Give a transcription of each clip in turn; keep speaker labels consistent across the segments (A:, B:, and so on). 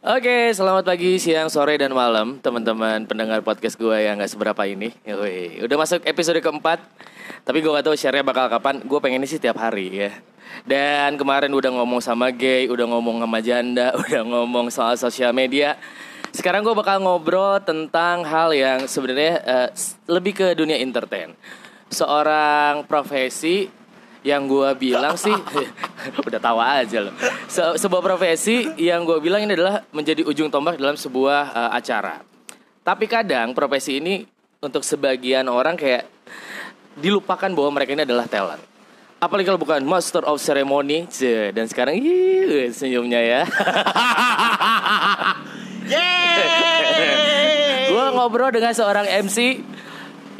A: Oke, selamat pagi, siang, sore, dan malam teman-teman pendengar podcast gue yang gak seberapa ini. Yoi, udah masuk episode keempat, tapi gue gak tahu share-nya bakal kapan. Gue pengen sih tiap hari ya. Dan kemarin udah ngomong sama gay, udah ngomong sama janda, udah ngomong soal sosial media. Sekarang gue bakal ngobrol tentang hal yang sebenarnya s- lebih ke dunia entertain. Seorang profesi yang gue bilang sih udah tawa aja loh. Se- sebuah profesi yang gue bilang ini adalah menjadi ujung tombak dalam sebuah eh, acara. Tapi kadang profesi ini untuk sebagian orang kayak dilupakan bahwa mereka ini adalah talent. Apalagi kalau bukan master of ceremony Cie, dan sekarang ih, senyumnya ya. Gue ngobrol dengan seorang MC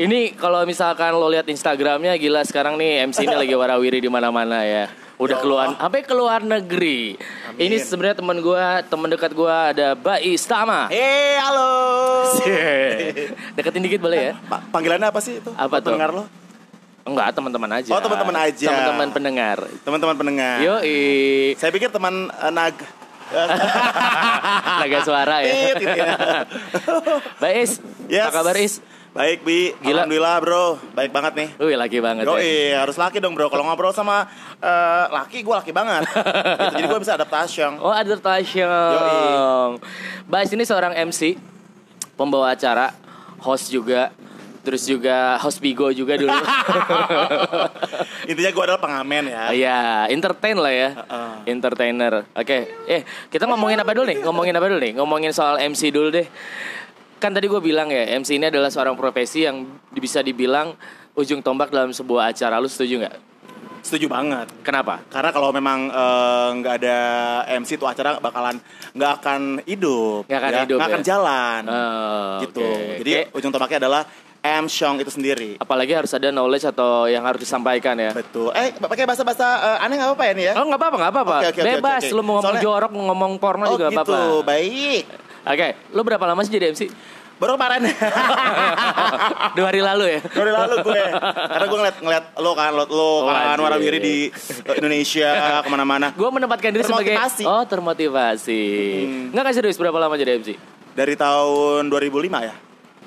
A: ini kalau misalkan lo lihat Instagramnya gila sekarang nih MC ini lagi warawiri di mana-mana ya. Udah keluar sampai keluar negeri. Ini sebenarnya teman gua, teman dekat gua ada Bai Stama.
B: Eh, halo.
A: Deketin dikit boleh ya?
B: Pa- panggilannya apa sih itu?
A: Apa tuh?
B: Pendengar lo?
A: Enggak, teman-teman aja.
B: Oh, teman-teman aja.
A: Teman-teman pendengar.
B: Teman-teman pendengar.
A: Yo,
B: Saya pikir teman eh, nag.
A: Naga suara ya.
B: Ya.
A: Bais,
B: Yes.
A: apa kabar Is?
B: Baik, Bi.
A: Gila.
B: Alhamdulillah, Bro. Baik banget nih.
A: Wih, laki banget
B: Yo,
A: ya.
B: harus laki dong, Bro. Kalau ngobrol sama eh, laki, gue laki banget. Gitu, Jadi gue bisa adaptasi.
A: Oh, advertising. Bais ini seorang MC, pembawa acara, host juga, terus juga host Bigo juga dulu.
B: Intinya gue adalah pengamen ya.
A: Iya, entertain lah ya.
B: Heeh.
A: Entertainer. Oke. Eh, kita ngomongin apa dulu nih? Ngomongin apa dulu nih? Ngomongin soal MC dulu deh. Kan tadi gue bilang ya, MC ini adalah seorang profesi yang bisa dibilang ujung tombak dalam sebuah acara. Lu setuju nggak?
B: Setuju banget.
A: Kenapa?
B: Karena kalau memang eh, nggak ada MC itu acara bakalan nggak akan hidup,
A: Nggak akan
B: ya.
A: hidup,
B: nggak
A: ya?
B: akan jalan,
A: Oh,
B: gitu.
A: oke.
B: Jadi
A: Kayak-
B: ujung tombaknya adalah M Shong itu sendiri.
A: apalagi harus ada knowledge atau yang harus disampaikan ya.
B: Betul. Eh, pakai bahasa-bahasa eh, aneh nggak apa-apa ya nih ya?
A: Oh nggak apa-apa nggak apa-apa.
B: Oke, oke,
A: Bebas.
B: oke, oke.
A: Lu mau ngomong
B: Soalnya-
A: jorok, mau ngomong porno
B: oh
A: juga nggak
B: gitu,
A: apa-apa.
B: baik.
A: Oke, lu berapa lama sih jadi MC?
B: Baru kemarin.
A: Dua hari lalu ya.
B: Dari lalu gue, karena gue ngeliat ngeliat lo kan, lo, lo kan
A: Wajib.
B: warawiri di eh, Indonesia ke mana-mana.
A: Gue menempatkan diri sebagai
B: Termotivasi.
A: oh termotivasi. Nggak kasih serius berapa lama jadi MC?
B: Dari tahun 2005 ya.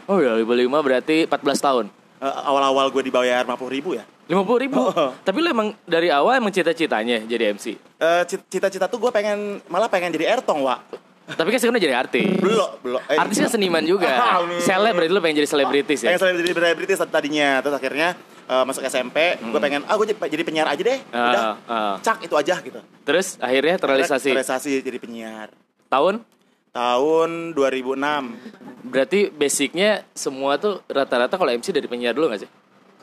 A: Oh ya 2005 berarti 14 tahun.
B: Eh, awal-awal gue dibayar 50 ribu ya.
A: 50 ribu.
B: Oh.
A: Tapi lu emang dari awal emang cita-citanya jadi MC.
B: Eh, cit- Cita-cita tuh gue pengen malah pengen jadi Ertong, Wak.
A: Tapi kan sekarang jadi artis.
B: Belum, belum. Eh,
A: Artis kan seniman juga.
B: Amin.
A: Seleb berarti lu pengen jadi selebritis ya.
B: Pengen jadi selebritis tadinya, terus akhirnya eh, masuk SMP, gue pengen ah gue jadi, penyiar aja deh.
A: Ah,
B: Udah,
A: ah.
B: cak itu aja gitu.
A: Terus akhirnya terrealisasi
B: Terrealisasi jadi penyiar.
A: tahun
B: Tahun 2006.
A: berarti basicnya semua tuh rata-rata kalau MC dari penyiar dulu gak sih?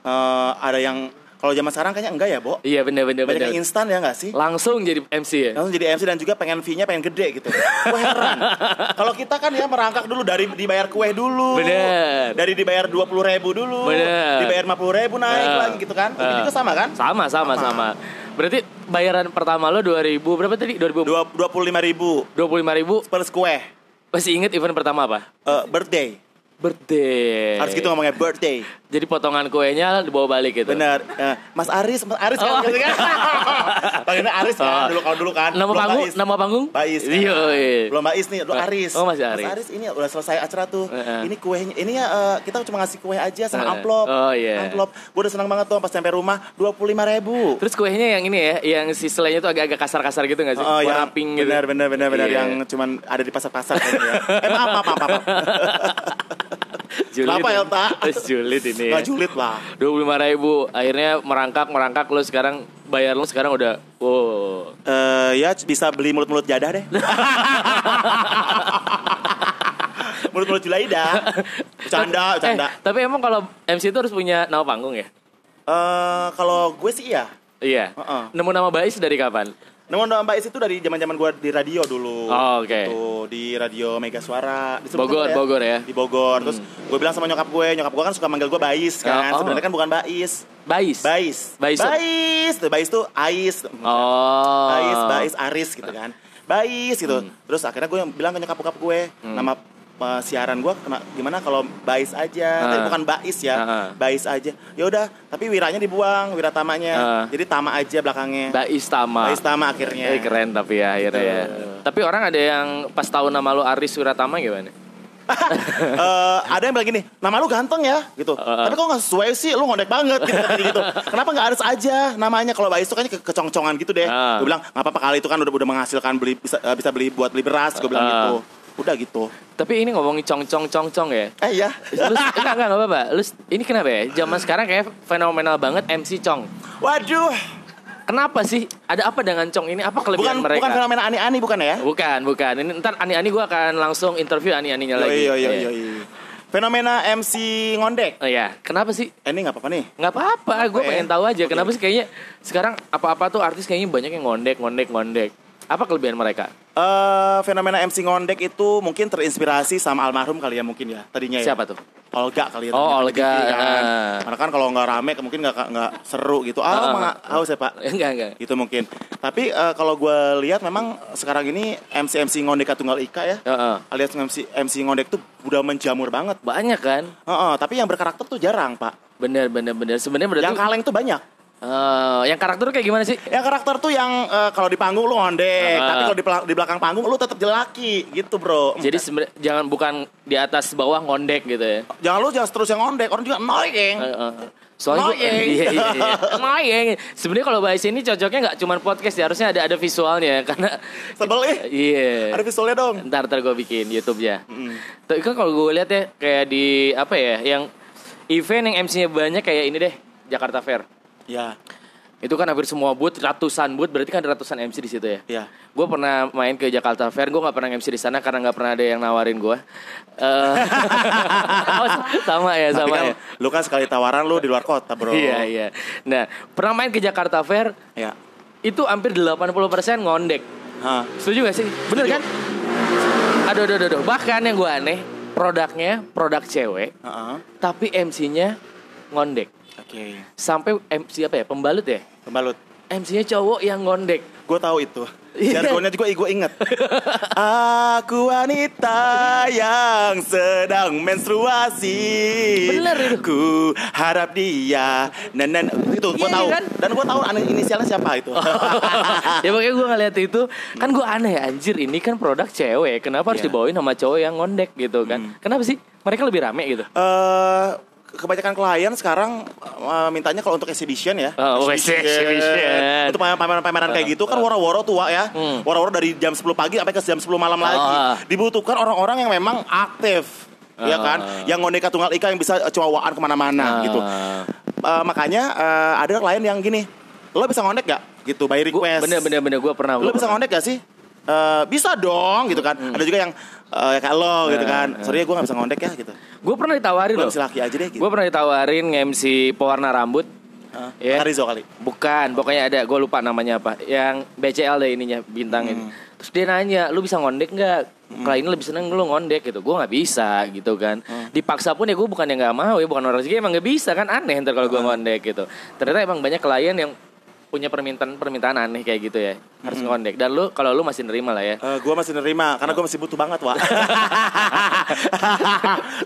B: Eh, ada yang kalau zaman sekarang kayaknya enggak ya, Bo?
A: Iya bener-bener.
B: Banyak
A: bener.
B: yang instan ya nggak sih?
A: Langsung jadi MC ya.
B: Langsung jadi MC dan juga pengen fee-nya pengen gede gitu. Gue heran. Kalau kita kan ya merangkak dulu dari dibayar kue dulu.
A: Bener.
B: Dari dibayar 20 ribu dulu.
A: Bener.
B: Dibayar 50 ribu naik
A: Ah.
B: lagi gitu kan. Ini
A: Ah.
B: juga sama kan?
A: Sama, sama, sama. Berarti bayaran pertama lo 2000 berapa tadi? 2000
B: Dua- 25 ribu
A: 25 ribu.
B: per kue.
A: Masih inget event pertama apa?
B: Eh, birthday.
A: Birthday.
B: Harus gitu ngomongnya birthday.
A: Jadi potongan kuenya dibawa balik gitu.
B: Bener. Eh, Mas Aris, Mas Aris kan
A: Oh.
B: gitu kan. Panggilnya Aris kan
A: Oh.
B: dulu kalau dulu kan.
A: Nama
B: Belum
A: panggung, nama panggung?
B: Bais.
A: Iya. iya.
B: Belum Bais nih, lu
A: Ba-
B: Aris.
A: Oh, masih Aris.
B: Mas Aris ini udah selesai acara tuh.
A: Heeh.
B: Ini kuenya, ini ya eh, kita cuma ngasih kue aja sama
A: Heeh.
B: amplop.
A: Oh, iya.
B: Amplop. Gue udah senang banget tuh pas sampai rumah 25 ribu.
A: Terus kuenya yang ini ya, yang si selainya tuh agak-agak kasar-kasar gitu gak sih?
B: Oh,
A: Warna
B: yang
A: pink gitu.
B: benar benar benar benar
A: Iya.
B: yang cuman ada di pasar-pasar kan ya. Eh maaf maaf maaf. maaf.
A: Julid.
B: Kenapa, Elta?
A: Terus julid ini ya.
B: Nggak julid lah.
A: 25 ribu Akhirnya merangkak Merangkak Lu sekarang Bayar lu sekarang udah Wow
B: Eh ya bisa beli mulut-mulut jadah deh. mulut-mulut Julaida. Bercanda, bercanda.
A: Eh, tapi emang kalau MC itu harus punya nama panggung ya?
B: Eh kalau gue sih iya.
A: Iya.
B: Heeh.
A: Nemu nama Bais dari kapan?
B: Namun Mbak Is itu dari zaman-zaman gue di radio dulu.
A: Oh, oke.
B: Gitu, di radio Mega Suara. Disebut
A: Bogor,
B: kan
A: Bogor ya?
B: Di Bogor. Terus gue bilang sama nyokap gue, nyokap gue kan suka manggil gue Bais kan.
A: Oh, oh.
B: Sebenarnya kan bukan Bais.
A: Bais.
B: Bais.
A: Bais.
B: Bais. Tuh, Bais tuh Ais.
A: Oh.
B: Bais, Bais, Aris gitu kan. Bais gitu. Terus akhirnya gue bilang ke nyokap bokap gue, nama uh, siaran gue kena gimana kalau bais aja,
A: Ah.
B: tapi bukan bais ya,
A: Ah.
B: bais aja. Ya udah, tapi wiranya dibuang, wira tamanya.
A: Ah.
B: Jadi tama aja belakangnya.
A: Bais Tama.
B: Bais tama akhirnya.
A: Eh, keren tapi ya akhirnya ya. Tapi orang ada yang pas tahu nama lu Aris Wiratama gimana?
B: Eh, ada yang bilang gini, nama lu ganteng ya, gitu.
A: Ah.
B: Tapi kok nggak sesuai sih, lu ngondek banget, gitu. gitu. Kenapa nggak Aris aja namanya? Kalau Bais itu kayaknya ke kecong-congan gitu deh.
A: Ah.
B: Gue bilang nggak apa-apa kali itu kan udah udah menghasilkan beli bisa eh, bisa beli buat beli beras. Gue bilang
A: Ah.
B: gitu. Udah gitu.
A: Tapi ini ngomongin cong-cong-cong-cong ya.
B: Eh iya.
A: Lu enggak enggak enggak apa-apa. Lu ini kenapa ya? Zaman sekarang kayak fenomenal banget MC Cong.
B: Waduh.
A: Kenapa sih? Ada apa dengan Cong ini? Apa
B: Bukan
A: kelebihan mereka?
B: bukan fenomena ani-ani bukan ya?
A: Bukan, bukan. Ini ntar ani-ani gue akan langsung interview ani-aninya lagi.
B: Iya iya
A: Iya.
B: Fenomena MC ngondek.
A: Oh iya, kenapa sih?
B: Eh, ini nggak apa-apa nih.
A: Nggak apa-apa, gue
B: Oke.
A: pengen tahu aja.
B: Oke.
A: Kenapa sih kayaknya sekarang apa-apa tuh artis kayaknya banyak yang ngondek, ngondek, ngondek. Apa kelebihan mereka?
B: Eh fenomena MC ngondek itu mungkin terinspirasi sama almarhum kali ya mungkin ya tadinya ya.
A: Siapa tuh?
B: Olga kali ya.
A: Oh, Olga.
B: TV kan.
A: Ah.
B: Karena kan kalau nggak rame mungkin nggak nggak seru gitu. Ah,
A: Ah.
B: emang haus ya Pak.
A: Enggak, enggak.
B: Itu mungkin. Tapi eh, kalau gue lihat memang sekarang ini MC MC ngondek tunggal ika ya.
A: Heeh.
B: Alias MC MC ngondek tuh udah menjamur banget.
A: Banyak kan?
B: Heeh, tapi yang berkarakter tuh jarang Pak.
A: Bener, bener, bener. Sebenarnya
B: Yang kaleng tuh banyak.
A: Eh, yang karakter kayak gimana sih?
B: Yang karakter tuh yang eh, kalau di panggung lu ngondek,
A: Ah.
B: tapi kalau di, di belakang panggung lu tetap jelaki gitu, Bro.
A: Jadi jangan bukan di atas bawah ngondek gitu ya.
B: Jangan lu jangan terus yang ngondek, orang juga annoying.
A: Eh, eh. Soalnya gua-
B: Annoying.
A: iya, iya, iya. Annoying. Sebenarnya kalau bahas ini cocoknya nggak cuma podcast ya, harusnya ada ada visualnya karena
B: Sebel ih.
A: iya.
B: Ada visualnya dong.
A: Ntar ntar gue bikin YouTube-nya.
B: Mm.
A: Tapi kan kalau gue lihat ya kayak di apa ya, yang event yang MC-nya banyak kayak ini deh, Jakarta Fair.
B: Ya,
A: Itu kan hampir semua booth, ratusan booth, berarti kan ada ratusan MC di situ ya.
B: ya.
A: Gue pernah main ke Jakarta Fair, gue nggak pernah MC di sana karena nggak pernah ada yang nawarin gue. Eh, oh, sama ya,
B: Tapi
A: sama
B: kan
A: ya.
B: lu kan sekali tawaran lu di luar kota, Bro.
A: Iya iya. Nah pernah main ke Jakarta Fair
B: Ya.
A: itu hampir 80% ngondek.
B: Hah.
A: Setuju gak sih? Bener
B: Setuju.
A: kan? Aduh aduh aduh, aduh. Bahkan yang gue aneh produknya produk cewek
B: Heeh.
A: tapi MC-nya ngondek.
B: Oke.
A: Sampai MC apa ya? Pembalut ya?
B: Pembalut.
A: MC-nya cowok yang ngondek.
B: Gue tahu itu.
A: Iya.
B: Jargonnya juga gue inget. Aku wanita yang sedang menstruasi.
A: Bener itu.
B: Ku harap dia. Dan itu gue
A: Iya,
B: tahu.
A: kan?
B: Dan gue tahu inisialnya siapa itu.
A: ya makanya gue ngeliat itu kan gue aneh anjir ini kan produk cewek kenapa harus
B: Iya.
A: dibawain sama cowok yang ngondek gitu kan kenapa sih mereka lebih rame gitu
B: Eh kebanyakan klien sekarang eh, mintanya kalau untuk exhibition ya.
A: Oh, exhibition.
B: Untuk pameran-pameran kayak gitu kan woro-woro tua ya.
A: Hmm.
B: Woro-woro dari jam 10 pagi sampai ke jam 10 malam lagi.
A: Ah.
B: Dibutuhkan orang-orang yang memang aktif. Ya
A: Ah.
B: kan, yang ngondeka tunggal ika yang bisa cowokan ke mana-mana
A: Ah.
B: gitu. Eh, makanya eh, ada klien yang gini, lo bisa ngondek gak? Gitu, by request.
A: bener bener bener gue pernah
B: Lo bisa ngondek gak sih? Eh, bisa dong gitu kan. Ada juga yang eh, kayak lo gitu
A: Hmm.
B: kan. Sorry ya gue gak bisa ngondek ya gitu.
A: gue pernah ditawarin
B: Lo
A: loh
B: si laki aja deh gitu.
A: gue pernah ditawarin nge-MC pewarna rambut
B: Hah?
A: Ya.
B: Kata Rizzo kali.
A: bukan pokoknya ada gue lupa namanya apa yang BCL deh ininya bintangin
B: Hmm.
A: terus dia nanya lu bisa ngondek nggak kliennya lebih seneng lu ngondek gitu gue nggak bisa gitu kan
B: Hmm.
A: dipaksa pun ya gue bukan yang nggak mau ya bukan orang rezeki emang nggak bisa kan aneh ntar kalau gue
B: Hmm.
A: ngondek gitu ternyata emang banyak klien yang punya permintaan permintaan aneh kayak gitu ya harus
B: Hmm.
A: ngondek dan lu kalau lu masih nerima lah ya
B: Eh, gue masih nerima karena gue masih butuh banget wah.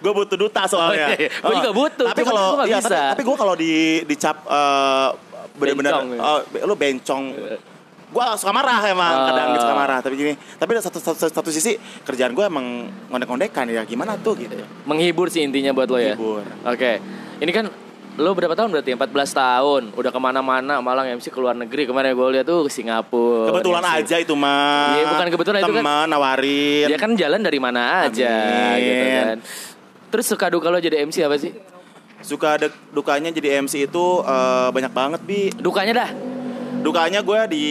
B: gue butuh duta soalnya.
A: Oh, iya, iya. Gua juga butuh,
B: Tapi kalau iya,
A: bisa.
B: tapi, tapi gue kalau di dicap eh, bener-bener
A: Bencong, ya.
B: oh, lu bencong. Gue suka marah emang
A: Ah.
B: kadang gitu suka marah. Tapi gini, tapi ada satu, satu, satu sisi kerjaan gue emang ngondek-ngondekan ya gimana tuh gitu.
A: menghibur sih intinya buat lo ya
B: Menghibur.
A: oke ini kan lo berapa tahun berarti 14 tahun udah ke mana-mana malah MC ke luar negeri kemarin gue lihat tuh ke Singapura
B: Kebetulan
A: MC.
B: aja itu mah.
A: Iya, bukan kebetulan, itu kan-
B: Teman nawarin.
A: dia kan jalan dari mana aja
B: Amin.
A: gitu kan terus suka duka lo jadi MC apa sih
B: Suka ada dukanya jadi MC itu eh, banyak banget bi.
A: dukanya dah
B: dukanya gue di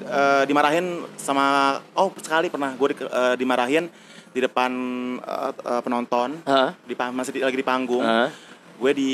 B: eh, dimarahin sama oh sekali pernah gue di, eh, dimarahin di depan eh, eh, penonton
A: Hah?
B: di masih di- lagi di panggung
A: Hah?
B: Gue di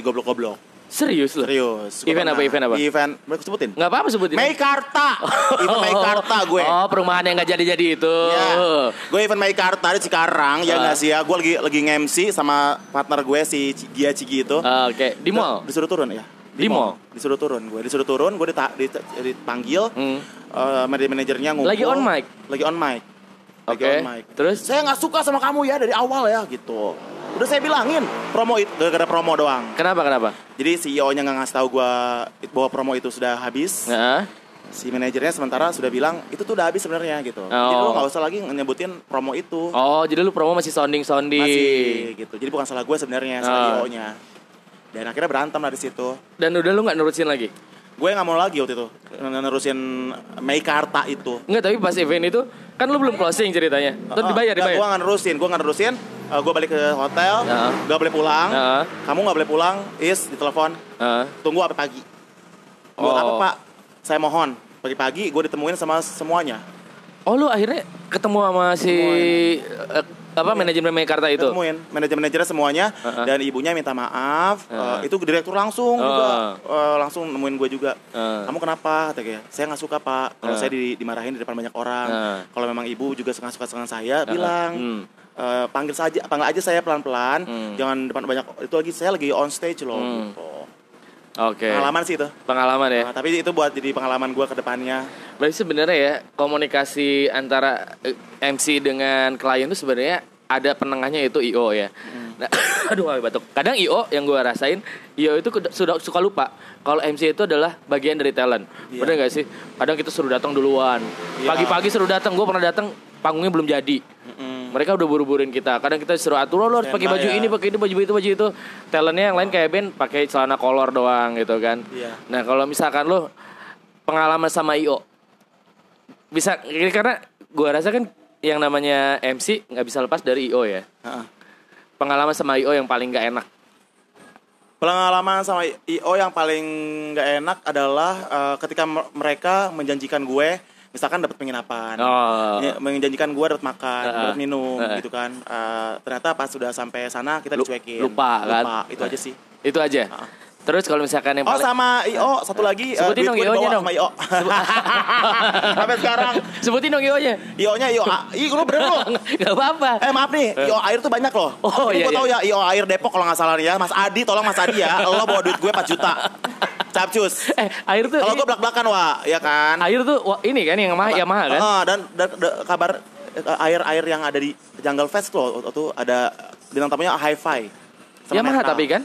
B: goblok-goblok
A: serius lo
B: serius Gua
A: Event apa, event apa?
B: event aku sebutin
A: nggak apa-apa sebutin
B: Meikarta event Meikarta gue
A: oh perumahan yang nggak jadi-jadi itu
B: Ya, gue event Meikarta di Cikarang ya
A: Ah.
B: nggak sih ya gue lagi lagi nge-MC sama partner gue si Gia Cigi itu
A: Ah, oke di mall
B: disuruh turun ya
A: Di mall?
B: disuruh turun gue disuruh turun gue dita- dita- dipanggil
A: Hmm.
B: eh, manajer manajernya ngumpul
A: Lagi on mic?
B: lagi on mic
A: Oke.
B: mic.
A: Terus?
B: Saya nggak suka sama kamu ya dari awal ya gitu. Udah saya bilangin promo itu gara-gara promo doang.
A: Kenapa kenapa?
B: Jadi CEO-nya nggak ngasih tahu gua bahwa promo itu sudah habis.
A: Nah,
B: Si manajernya sementara sudah bilang itu tuh udah habis sebenarnya gitu. Jadi
A: Oh.
B: lu nggak usah lagi nyebutin promo itu.
A: oh jadi lu promo masih sounding sounding.
B: Masih gitu. Jadi bukan salah gue sebenarnya, salah
A: Ah.
B: CEO-nya. Dan akhirnya berantem dari situ.
A: Dan udah lu nggak nurusin lagi?
B: Gue nggak mau lagi waktu itu nerusin Meikarta itu.
A: Enggak, tapi pas event itu kan lu belum closing ceritanya. Terus dibayar,
B: Gue
A: dibayar.
B: nggak nerusin, gue nggak nerusin. gue balik ke hotel,
A: Ah.
B: nggak boleh pulang.
A: Ah.
B: Kamu nggak boleh pulang, is ditelepon.
A: Heeh.
B: Tunggu sampai pagi. Buat
A: Oh.
B: apa pak? Saya mohon. Pagi-pagi gue ditemuin sama semuanya.
A: Oh lu akhirnya ketemu sama si eh, apa manajemen Mekarta itu?
B: Ketemuin manajer-manajernya semuanya
A: ah.
B: dan ibunya minta maaf.
A: Ah.
B: Eh, itu direktur langsung
A: Oh.
B: juga eh, langsung nemuin gue juga.
A: Ah.
B: Kamu kenapa? Kata dia. Saya nggak suka pak. Kalau
A: Ah.
B: saya di- dimarahin di depan banyak orang.
A: Ah.
B: Kalau memang ibu juga nggak suka dengan saya, bilang.
A: Hmm.
B: eh, panggil saja, panggil aja saya pelan-pelan.
A: Hmm.
B: Jangan depan banyak. Itu lagi saya lagi on stage loh.
A: Hmm.
B: Gitu.
A: Oke.
B: Pengalaman sih itu.
A: Pengalaman ya.
B: Nah, tapi itu buat jadi pengalaman gue ke depannya.
A: Berarti sebenarnya ya komunikasi antara eh, MC dengan klien itu sebenarnya ada penengahnya itu IO ya.
B: Hmm.
A: Nah, aduh batuk. Kadang IO yang gue rasain, IO itu sudah suka lupa kalau MC itu adalah bagian dari talent.
B: Iya.
A: Bener gak sih? Kadang kita suruh datang duluan.
B: Iya.
A: Pagi-pagi suruh datang, gue pernah datang panggungnya belum jadi. Mereka udah buru-buruin kita. Kadang kita suruh atur, "Oh, lo harus pakai baju
B: ya.
A: ini, pakai itu, baju itu, baju itu. Talentnya yang lain kayak band pakai celana kolor doang gitu kan.
B: Iya.
A: Nah kalau misalkan lo pengalaman sama IO, bisa karena gua rasa kan yang namanya MC nggak bisa lepas dari IO ya.
B: Heeh.
A: Pengalaman sama IO yang paling nggak enak.
B: Pengalaman sama IO yang paling nggak enak adalah eh, ketika mer- mereka menjanjikan gue, misalkan dapat penginapan,
A: Oh.
B: Menjanjikan gue dapat makan,
A: Heeh.
B: dapat minum,
A: Heeh.
B: gitu kan. Eh, ternyata pas sudah sampai sana kita dicuekin.
A: lupa, kan?
B: itu aja sih.
A: Itu aja. Terus kalau misalkan yang
B: Oh
A: paling
B: sama IO satu lagi, eh,
A: Sebutin dong
B: duit gue
A: IO-nya dong.
B: sama IO. sampai sekarang
A: sebutin dong IO-nya.
B: IO-nya IO, ih lu bener lu.
A: Gak apa-apa.
B: Eh maaf nih, IO air tuh banyak loh.
A: Oh,
B: Ini
A: iya,
B: gue
A: iya.
B: tahu ya IO air Depok kalau nggak salah nih ya. Mas Adi, tolong Mas Adi ya. Lo bawa duit gue 4 juta. Capcus.
A: Eh, air tuh
B: Kalau gue belak-belakan wah, ya kan.
A: air tuh wah, ini kan yang Yamaha, Yamaha kan?
B: Heeh, dan, dan, dan kabar eh, air-air yang ada di Jungle Fest tuh, tuh ada bintang tamunya Hi-Fi.
A: Yamaha tapi kan?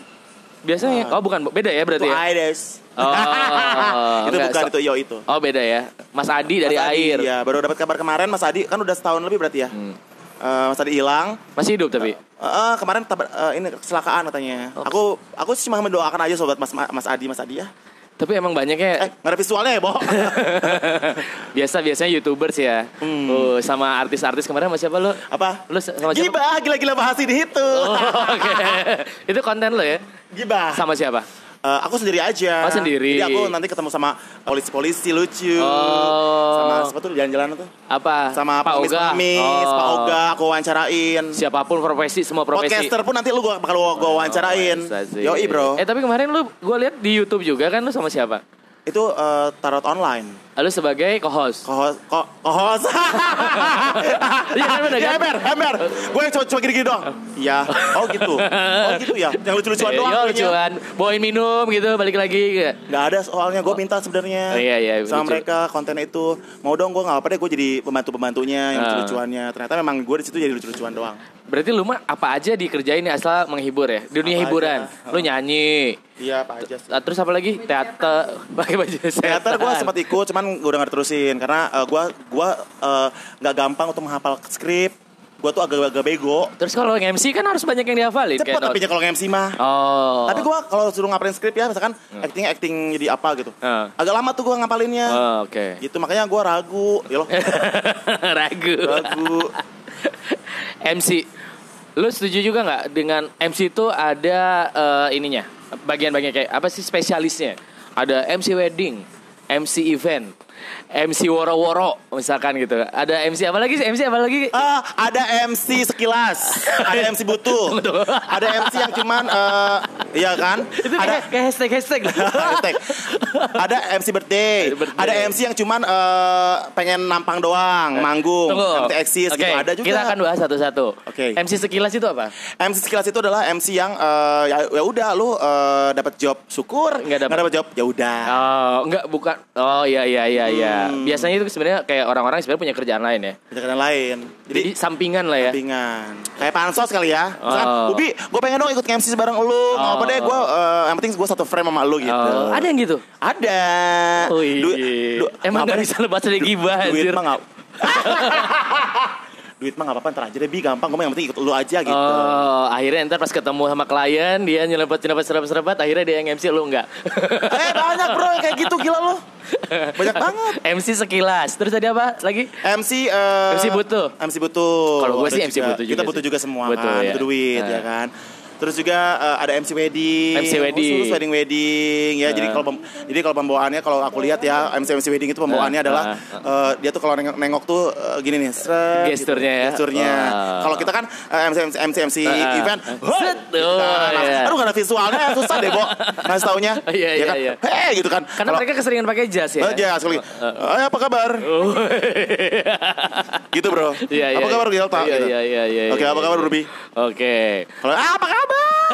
A: Biasanya
B: Ah.
A: oh bukan beda ya
B: Itu
A: berarti ya?
B: Aides.
A: Oh,
B: itu
A: enggak,
B: bukan
A: so-
B: itu IO itu.
A: Oh beda ya. Mas Adi dari
B: Mas Adi,
A: air.
B: Iya, baru dapat kabar kemarin Mas Adi kan udah setahun lebih berarti ya.
A: Hmm.
B: Eh, Mas Adi hilang.
A: Masih hidup tapi.
B: Eh, eh, kemarin eh, ini kecelakaan katanya.
A: Oh.
B: Aku aku cuma mendoakan aja sobat Mas Mas Adi Mas Adi ya.
A: Tapi emang banyaknya
B: Eh, ada visualnya ya, Bo?
A: biasa biasanya youtubers ya.
B: Hmm.
A: Oh, sama artis-artis kemarin sama siapa lo?
B: Apa?
A: Lu sama siapa?
B: Gibah, gila-gila bahas ini itu.
A: Oh, Oke. Itu konten lo ya?
B: Gibah.
A: Sama siapa?
B: Eh, aku sendiri aja.
A: Oh, sendiri.
B: Jadi aku nanti ketemu sama polisi-polisi lucu.
A: Oh.
B: Sama siapa tuh jalan-jalan tuh?
A: Apa?
B: Sama
A: Pak Oga.
B: pengemis,
A: Oh.
B: Pak Oga, aku wawancarain.
A: Siapa pun profesi, semua profesi.
B: Podcaster pun nanti lu gua bakal gua, gua wawancarain.
A: Masa sih?
B: Yoi, bro.
A: Eh tapi kemarin lu gue lihat di YouTube juga kan lu sama siapa?
B: Itu eh, tarot online.
A: Lu sebagai co-host.
B: Kohos, ko, kohos.
A: Iya, kan
B: Iya,
A: kan?
B: ember, ember. Gue cuma cuma gini-gini doang. Iya. Oh gitu. Oh gitu ya. Yang lucu-lucuan doang.
A: Iya, lucuan. Bawain minum gitu, balik lagi.
B: Nggak ada soalnya gue minta sebenarnya
A: Oh, iya, iya,
B: sama mereka kontennya itu mau dong gue nggak apa deh gue jadi pembantu pembantunya yang
A: Ah.
B: lucu-lucuannya ternyata memang gue di situ jadi lucu-lucuan doang
A: Berarti lu mah apa aja dikerjain nih asal menghibur ya? Dunia
B: Apa
A: hiburan.
B: aja.
A: Lu nyanyi.
B: iya apa aja sih
A: Terus apa lagi? Teater. Pakai baju
B: teater gue sempat ikut cuman gue udah nggak terusin karena gue gua eh, nggak gampang untuk menghafal skrip gue tuh agak-agak bego
A: Terus kalau nge-MC kan harus banyak yang dihafalin.
B: cepet tapi kalau MC mah
A: Oh.
B: Tapi gue kalau suruh ngapalin skrip ya, misalkan acting acting jadi apa gitu,
A: Ah.
B: agak lama tuh gue ngapalinnya.
A: Oh, oke.
B: Gitu makanya gue ragu, ya loh,
A: Ragu.
B: ragu.
A: MC. Lu setuju juga nggak dengan MC itu ada eh, ininya? Bagian-bagian kayak apa sih spesialisnya? Ada MC wedding, MC event, MC woro-woro misalkan gitu. Ada MC apa lagi? sih? MC apa lagi?
B: Ah, ada MC sekilas, ada MC butuh, ada MC yang cuman, eh, iya kan?
A: Itu
B: ada
A: kayak, kayak hashtag hashtag.
B: Hashtag. ada MC birthday,
A: Birthday.
B: ada MC yang cuman eh, pengen nampang doang, manggung,
A: Tunggu.
B: MC eksis
A: Oke,
B: gitu, ada juga.
A: Kita akan bahas satu-satu.
B: Oke.
A: MC sekilas itu apa?
B: MC sekilas itu adalah MC yang eh, ya, ya udah lu eh, dapat job syukur,
A: Nggak
B: dapat job ya udah.
A: Oh, enggak bukan. Oh iya iya iya iya. Iya, biasanya itu sebenarnya kayak orang-orang sebenarnya punya kerjaan lain ya.
B: kerjaan lain.
A: Jadi,
B: Jadi
A: sampingan lah ya.
B: sampingan. Kayak pansos kali ya. Misalkan,
A: Oh.
B: Ubi, gue pengen dong ikut MC bareng lu. Nggak apa deh, gue yang penting gue satu frame sama lu gitu.
A: Oh, ada yang gitu.
B: Ada.
A: Wih,
B: Du- du-
A: emang
B: apa
A: gak bisa lepas dari gibah
B: Duit
A: anjir.
B: mah nggak. Duit mah nggak apa-apa ntar aja deh bi gampang gue yang penting ikut lu aja gitu.
A: Oh, akhirnya ntar pas ketemu sama klien dia nyelempet nyelempet serempet serempet akhirnya dia yang MC lu enggak.
B: eh banyak bro yang kayak gitu gila lu. Banyak banget.
A: MC sekilas. Terus tadi apa lagi?
B: MC eh,
A: MC butuh.
B: MC butuh.
A: Kalau
B: Ada
A: sih MC butuh juga
B: Kita butuh juga semua
A: Butuh,
B: kan,
A: ya.
B: butuh duit
A: Nah.
B: ya kan. Terus juga eh, ada MC wedding,
A: MC wedding.
B: khusus wedding wedding ya. Jadi
A: Nah.
B: kalau jadi kalau pembawaannya kalau aku lihat ya MC MC wedding itu pembawaannya
A: Nah,
B: adalah
A: nah,
B: eh, dia tuh kalau nengok, nengok tuh eh, gini nih, seret,
A: Gesturnya ya.
B: Gesturnya.
A: Wah.
B: Kalau kita kan eh, MC MC MC, MC
A: Ah,
B: event. "Hoi!"
A: Set.
B: gitu
A: Oh,
B: kan.
A: iya.
B: Aduh gak ada visualnya susah deh, Bo. Ngasih taunya.
A: Iya,
B: Ya
A: iya,
B: kan?
A: iya.
B: Hei gitu kan.
A: Karena
B: Kalau-
A: mereka keseringan pakai jas ya.
B: Ya, sekali. Eh, apa kabar? gitu, Bro.
A: Iya, iya.
B: Apa kabar Gelta?
A: Iya,
B: Gitu.
A: iya, iya, iya.
B: Oke,
A: iya,
B: apa kabar
A: iya.
B: Ruby?
A: Oke.
B: Kalau ah, apa kabar?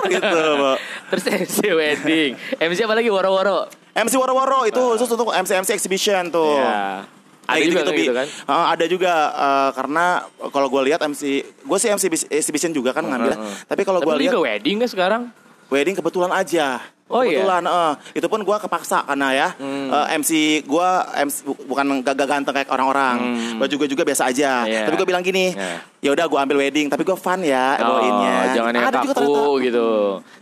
B: Gitu, Bo.
A: Terus MC wedding. MC apa lagi woro-woro?
B: MC Woro-Woro itu khusus untuk MC MC exhibition tuh.
A: Iya. Ada
B: Kayak
A: juga
B: gitu,
A: gitu kan?
B: Ah, ada juga eh, karena kalau gue lihat MC, gue sih MC exhibition juga kan ngambil. Tapi kalau
A: Tapi
B: gue
A: lu
B: lihat
A: juga wedding kan sekarang?
B: wedding kebetulan aja.
A: Oh, iya?
B: kebetulan, eh. itu pun gue kepaksa karena ya
A: Hmm.
B: eh, MC gue MC, bu- bukan gak, ganteng kayak orang-orang,
A: Hmm.
B: gue juga biasa aja.
A: Iya.
B: Tapi gue bilang gini,
A: Iya.
B: Ya udah gue ambil wedding, tapi gue fun ya bawainnya.
A: Oh, jangan yang
B: Ada juga
A: kaku
B: ternyata.
A: gitu.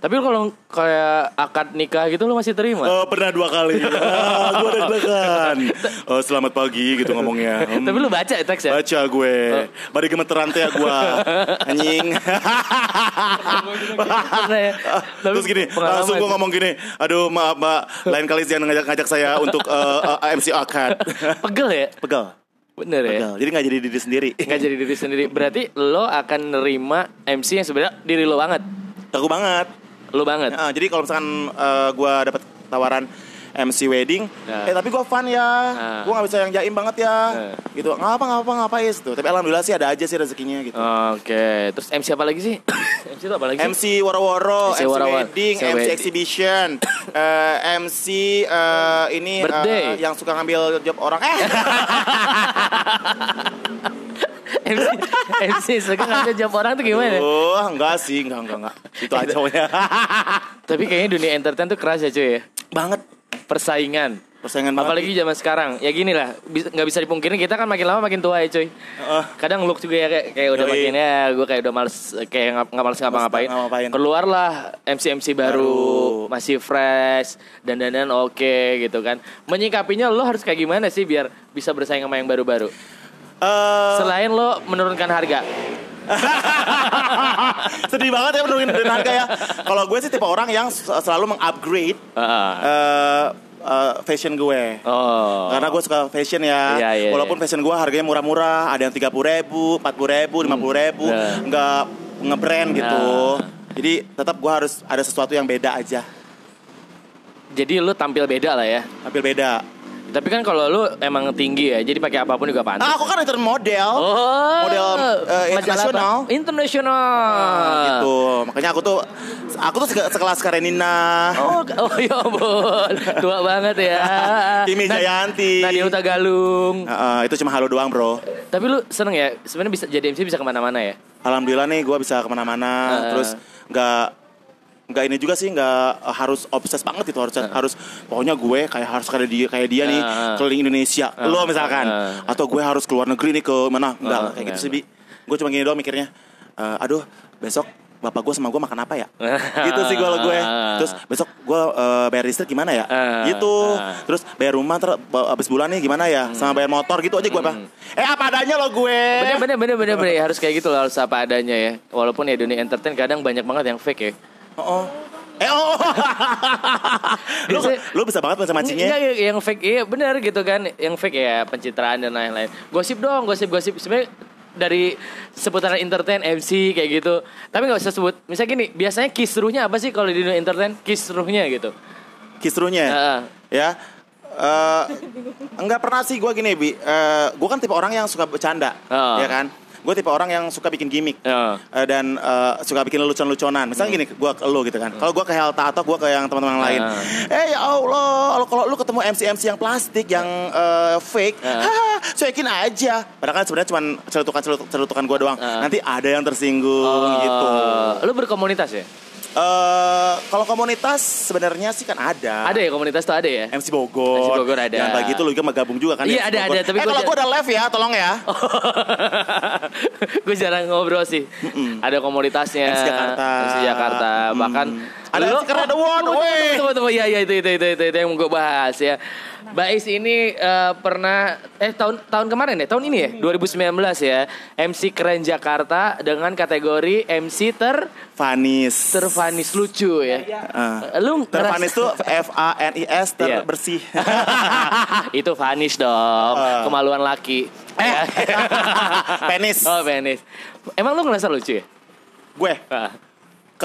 A: Tapi kalau kayak akad nikah gitu lu masih terima?
B: Eh, pernah dua kali. gue udah deg-degan. Eh, selamat pagi gitu ngomongnya. Hmm.
A: Tapi lu baca ya teks ya?
B: Baca gue. Bari gemeteran teh ya gue. Anjing.
A: Ya? Tapi
B: Terus gini, langsung gue ngomong gini. Aduh maaf mbak, lain kali jangan ngajak-ngajak saya untuk eh, eh, MC akad.
A: Pegel ya?
B: Pegel.
A: Bener ya?
B: Jadi gak jadi diri sendiri.
A: Nggak jadi diri sendiri. Berarti lo akan nerima MC yang sebenarnya diri lo banget.
B: Aku banget.
A: Lo banget.
B: Nah, jadi kalau misalkan eh, gue dapat tawaran MC wedding,
A: Nah.
B: eh tapi gue fun ya,
A: Nah.
B: gue nggak bisa yang jaim banget ya,
A: Nah.
B: gitu. Nggak apa nggak apa nggak apa ya gitu. Tapi alhamdulillah sih ada aja sih rezekinya gitu.
A: Oke, terus MC apa lagi sih? MC itu apa lagi?
B: MC woro-woro,
A: MC
B: MC,
A: woro-woro,
B: wedding,
A: MC
B: MC
A: wedding.
B: exhibition, eh, MC eh, ini
A: Birthday.
B: yang suka ngambil job orang. Eh,
A: MC MC suka ngambil jawab orang tuh gimana?
B: oh enggak sih, enggak enggak enggak. Itu aja pokoknya.
A: Tapi kayaknya dunia entertain tuh keras ya cuy ya.
B: banget.
A: Persaingan.
B: Persaingan.
A: Apalagi zaman sekarang. Ya gini lah, nggak bisa dipungkiri kita kan makin lama makin tua ya cuy.
B: Heeh.
A: Kadang look juga ya kayak, kayak udah
B: Yoi.
A: makin ya gue kayak udah males kayak nggak males ngapa-ngapain.
B: Ngapa-ngapain.
A: Keluarlah MC MC baru,
B: Baru.
A: masih fresh dan dan oke gitu kan. Menyikapinya lo harus kayak gimana sih biar bisa bersaing sama yang baru-baru?
B: Eh,
A: Selain lo menurunkan harga.
B: sedih banget ya menurunin harga ya. Kalau gue sih tipe orang yang selalu mengupgrade
A: Heeh.
B: eh, eh, fashion gue.
A: Oh.
B: Karena gue suka fashion ya,
A: Iya, iya,
B: walaupun fashion gue harganya murah-murah, ada yang tiga puluh ribu, empat puluh ribu, lima puluh ribu,
A: Nah.
B: nggak ngebrand gitu.
A: Nah.
B: Jadi tetap gue harus ada sesuatu yang beda aja,
A: Jadi lo tampil beda lah ya.
B: tampil beda.
A: Tapi kan kalau lu emang tinggi ya, jadi pakai apa pun juga pantas.
B: Nah, aku kan intern model,
A: Oh,
B: model
A: majalah
B: internasional.
A: Internasional.
B: gitu. Makanya aku tuh, aku tuh seke- sekelas Karenina,
A: Oh, oh ya ampun, tua banget ya.
B: Kimi Jayanti.
A: Nadia Uta Galung.
B: Eh, eh, itu cuma halo doang bro.
A: Tapi lu seneng ya, sebenarnya bisa jadi MC bisa ke mana-mana ya.
B: Alhamdulillah nih gue bisa ke mana-mana,
A: Heeh.
B: terus nggak nggak ini juga sih nggak eh, harus obses banget itu harus harus pokoknya gue kayak harus kayak dia kayak dia nih keliling Indonesia. Lo misalkan
A: Heeh.
B: atau gue harus keluar negeri nih ke mana? Enggak
A: Heeh,
B: kayak gitu sih bi. Gue cuma gini doang mikirnya Eh, aduh besok bapak gue sama gue makan apa ya? Gitu sih kalau gue. Terus besok gue eh, bayar listrik gimana ya?
A: Heeh.
B: gitu.
A: Heeh.
B: terus bayar rumah ter abis bulan nih gimana ya? Sama bayar motor gitu aja gue apa eh apa adanya lo gue.
A: Bener bener bener bener bener. Harus kayak gitu loh, harus apa adanya ya. Walaupun ya dunia entertain kadang banyak banget yang fake ya.
B: Oh. Eh oh. lu,
A: Biasanya-
B: lu bisa banget mancing-mancingnya.
A: Enggak, Iya, yang fake iya benar gitu kan. Yang fake ya pencitraan dan lain-lain. Gosip dong, gosip-gosip sebenarnya dari seputaran entertain MC kayak gitu. Tapi nggak usah sebut. Misalnya gini, biasanya kisruhnya apa sih kalau di dunia entertain? Kisruhnya gitu.
B: Kisruhnya.
A: Heeh.
B: Ya. Eh enggak pernah sih gue gini, Bi. Eh gue kan tipe orang yang suka bercanda,
A: Oh.
B: ya kan? Gue tipe orang yang suka bikin gimmick
A: Ya.
B: Eh, dan eh, suka bikin lelucon-leluconan. Misalnya gini, gue ke lu gitu kan. Kalau gue ke Helta atau gue ke yang teman-teman lain, eh ya Allah, kalau- lu ketemu MC-MC yang plastik yang eh, fake,
A: Ya.
B: haha, cuekin aja. Padahal kan sebenarnya cuma celutukan celutukan gue doang.
A: Ya.
B: Nanti ada yang tersinggung gitu.
A: Eh, Lu berkomunitas ya?
B: Eh, kalau komunitas sebenarnya sih kan ada.
A: Ada ya komunitas tuh ada ya?
B: MC Bogor.
A: MC Bogor ada.
B: Yang pagi itu lu juga mau gabung juga kan?
A: Iya,
B: MC
A: ada,
B: Bogor.
A: ada, tapi
B: eh,
A: gua
B: kalau gue ada live ya, tolong ya.
A: gue jarang ngobrol sih. Ada komunitasnya.
B: MC Jakarta.
A: MC Jakarta. Bahkan
B: Ada MC Keren Award,
A: tunggu,
B: weh.
A: tunggu, tunggu. Iya, iya itu, itu, itu, itu, itu yang gue bahas ya. Bais ini eh, pernah eh tahun tahun kemarin ya, tahun ini ya, 2019 ya. MC Keren Jakarta dengan kategori MC ter
B: Vanis.
A: tervanis lucu ya.
B: Ah.
A: Lu
B: Tervanis tuh F A N I S
A: Iya.
B: terbersih.
A: itu vanish dong,
B: Ah.
A: kemaluan laki.
B: Eh. Penis.
A: oh, penis. Emang lu ngerasa lucu ya?
B: Gue.
A: Ah.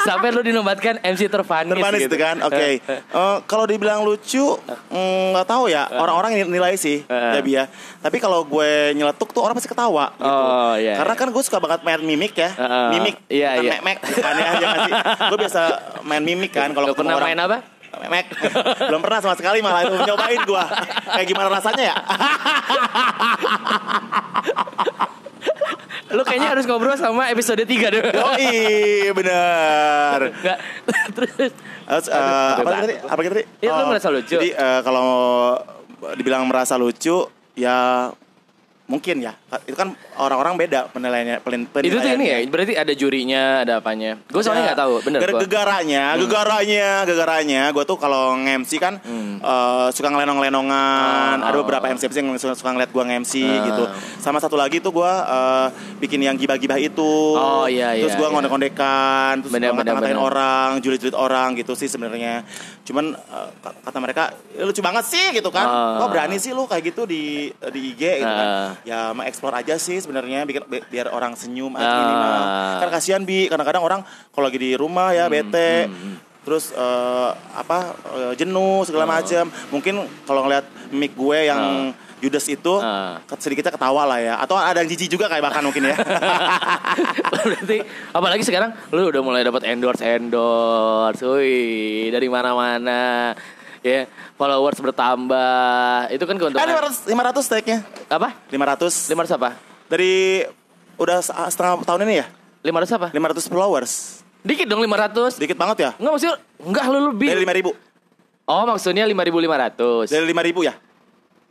A: Sampai lu dinobatkan MC tervanis
B: Termanis
A: gitu.
B: itu kan, oke. Eh, kalau dibilang lucu, mm, nggak tahu ya. Orang-orang nilai sih,
A: Eh.
B: ya Bia. Tapi kalau gue nyeletuk tuh orang pasti ketawa. Gitu.
A: Oh, iya.
B: Karena kan gue suka banget main mimik ya,
A: Eh,
B: mimik,
A: iya, iya.
B: mek-mek, bukan ya, ya sih? Gue biasa main mimik kan. Kalau ketemu
A: pernah
B: orang-
A: main apa?
B: Memek. Belum pernah sama sekali malah itu nyobain gua. Kayak gimana rasanya ya?
A: Lu kayaknya harus ngobrol sama episode 3 deh.
B: Yoi, bener.
A: Enggak. Terus
B: Terus, eh,
A: Aduh,
B: apa tadi? Apa tadi?
A: Iya, lu merasa lucu.
B: Jadi eh, kalau dibilang merasa lucu, ya mungkin ya. Itu kan orang-orang beda penilaiannya. Pelin,
A: itu tuh ini ya,
B: penilaiannya.
A: berarti ada jurinya, ada apanya. Gue soalnya
B: Ya,
A: nggak tahu, bener
B: gara-. Gegaranya, gegaranya, gegaranya. Gue tuh kalau nge-MC kan eh, suka ngelenong-lenongan.
A: Hmm. Oh.
B: Ada beberapa MC yang suka, suka ngeliat gue nge-MC
A: Ah.
B: gitu. Sama satu lagi tuh gue eh, bikin yang gibah-gibah itu.
A: Oh, iya,
B: Terus
A: iya,
B: gue
A: iya.
B: ngondek-kondekan, terus
A: Bener,
B: gue ngata-ngatain orang, julid-julid orang gitu sih sebenarnya. Cuman eh, kata mereka "Ya, lucu banget sih gitu kan.
A: Ah.
B: Kok berani sih lu kayak gitu di di IG gitu kan.
A: Ah.
B: Ya mau explore aja sih sebenarnya bikin bi- biar orang senyum
A: Ah.
B: minimal. Kan kasihan bi. Kadang-kadang orang kalau lagi di rumah ya bete. terus eh, apa eh, jenuh segala macam mungkin kalau ngeliat mic gue yang Judas itu
A: Ah.
B: ke- sedikitnya ketawa lah ya. Atau ada yang jijik juga kayak bahkan mungkin ya.
A: Berarti apalagi sekarang lu udah mulai dapat endorse endorse, wih dari mana-mana, ya followers bertambah, itu kan
B: eh
A: keuntungan.
B: 500 500 tag-nya
A: Apa?
B: 500
A: 500 apa?
B: Dari udah se- setengah tahun ini ya
A: 500 apa?
B: 500 followers
A: Dikit dong 500.
B: dikit banget ya
A: Enggak maksudnya enggak lu lebih.
B: dari 5000
A: Oh, maksudnya 5.500.
B: dari 5000 ya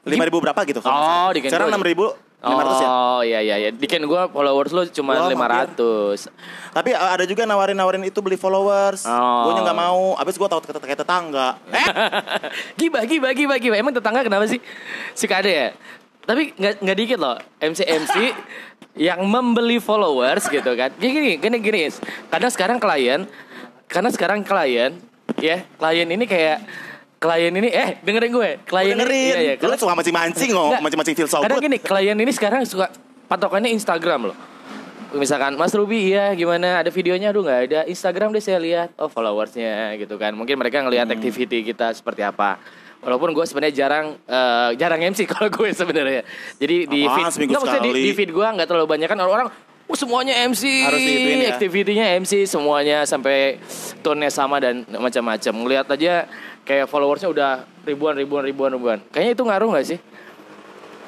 B: 5000 berapa gitu
A: Oh, dikit
B: sekarang
A: gua-
B: 6500 ya
A: Oh iya iya iya. Dikin gua followers lu cuma
B: Wah,
A: 500.
B: Tapi uh, ada juga nawarin-nawarin itu beli followers.
A: Oh.
B: Gue nggak mau. Abis gue tau kayak tetangga. Eh,
A: gibah gibah gibah gibah. Emang tetangga kenapa sih? Suka ada ya? Tapi nggak nggak dikit loh MC MC yang membeli followers gitu kan. Gini gini gini gini. Kadang sekarang klien karena sekarang klien ya klien ini kayak klien ini eh dengerin gue klien
B: dengerin.
A: ini iya, iya,
B: Lu suka mancing-mancing ngomong,
A: Nggak.
B: mancing-mancing feel so
A: Kadang
B: good.
A: gini, klien ini sekarang suka patokannya Instagram loh. Misalkan Mas Ruby iya gimana ada videonya aduh nggak ada Instagram deh saya lihat oh followersnya gitu kan mungkin mereka ngelihat
B: Hmm.
A: activity kita seperti apa walaupun gue sebenarnya jarang eh, jarang MC kalau gue sebenarnya. Jadi di
B: Apaan,
A: feed
B: seminggu
A: nggak, maksudnya di, di feed gue nggak terlalu banyak. Kan orang-orang oh, semuanya MC
B: Harus ya?
A: activity-nya MC semuanya sampai tone-nya sama dan macam-macam. Ngelihat aja kayak followersnya udah ribuan ribuan ribuan ribuan. Kayaknya itu ngaruh nggak sih?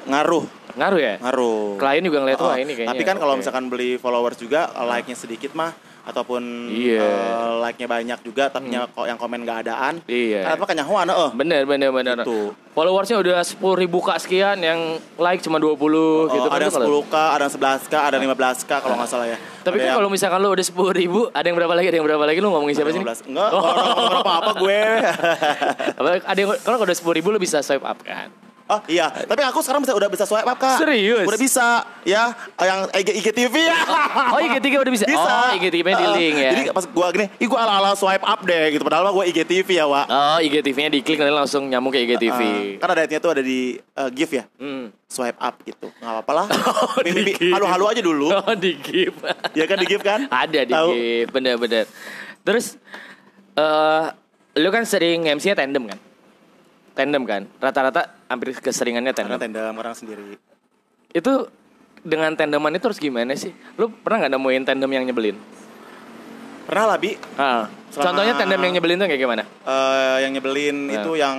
B: Ngaruh,
A: ngaruh ya?
B: Ngaruh.
A: klien juga ngeliat
B: Oh,
A: wah ini kayaknya
B: Tapi kan kalau
A: oke.
B: misalkan beli followers juga, like-nya sedikit mah ataupun
A: Iya. Hmm.
B: eh, like-nya banyak juga tapi nya- kok yang komen gak adaan.
A: Iya.
B: Kan apa kenyahuan eh.
A: bener bener bener
B: Gitu.
A: followersnya udah sepuluh ribu kak sekian yang like cuma 20
B: Oh,
A: gitu kan
B: ada
A: tuh kalau-
B: 10k, ada yang 11k, ada yang 15k kalau nggak salah ya.
A: tapi
B: Ada
A: kan
B: yang
A: kalau misalkan lu udah sepuluh ribu ada yang berapa lagi ada yang berapa lagi lu ngomongin siapa sih
B: 15. Enggak, orang apa-apa gue.
A: ada yang kalau udah sepuluh ribu lu bisa swipe up kan
B: Oh iya, tapi aku sekarang bisa udah bisa swipe up kak.
A: Serius?
B: Udah bisa, ya. Yang IG, IGTV ya.
A: oh IG3 udah bisa,
B: bisa.
A: oh IG3 nya di
B: Uh,
A: link ya
B: Jadi pas gua gini, ih gua ala-ala swipe up deh gitu. Padahal mah gua IGTV ya, Wak.
A: oh IGTV nya diklik nanti langsung nyambung ke IGTV
B: Uh, kan ada tuh ada di uh, GIF ya.
A: Hmm.
B: Swipe up gitu. Nggak apa-apa lah.
A: Oh,
B: halu-halu aja dulu.
A: oh di GIF
B: ya kan di GIF kan?
A: ada di
B: Tahu.
A: GIF bener-bener terus eh lu kan sering MC nya tandem kan tandem kan rata-rata hampir keseringannya
B: Karena
A: tandem
B: tenda orang sendiri.
A: itu dengan tandeman itu harus gimana sih? Lu pernah nggak nemuin tandem yang nyebelin?
B: Pernah lah Bi
A: Ah.
B: Selama-
A: Contohnya tandem yang nyebelin tuh kayak gimana?
B: Eh, yang nyebelin
A: Ya.
B: itu yang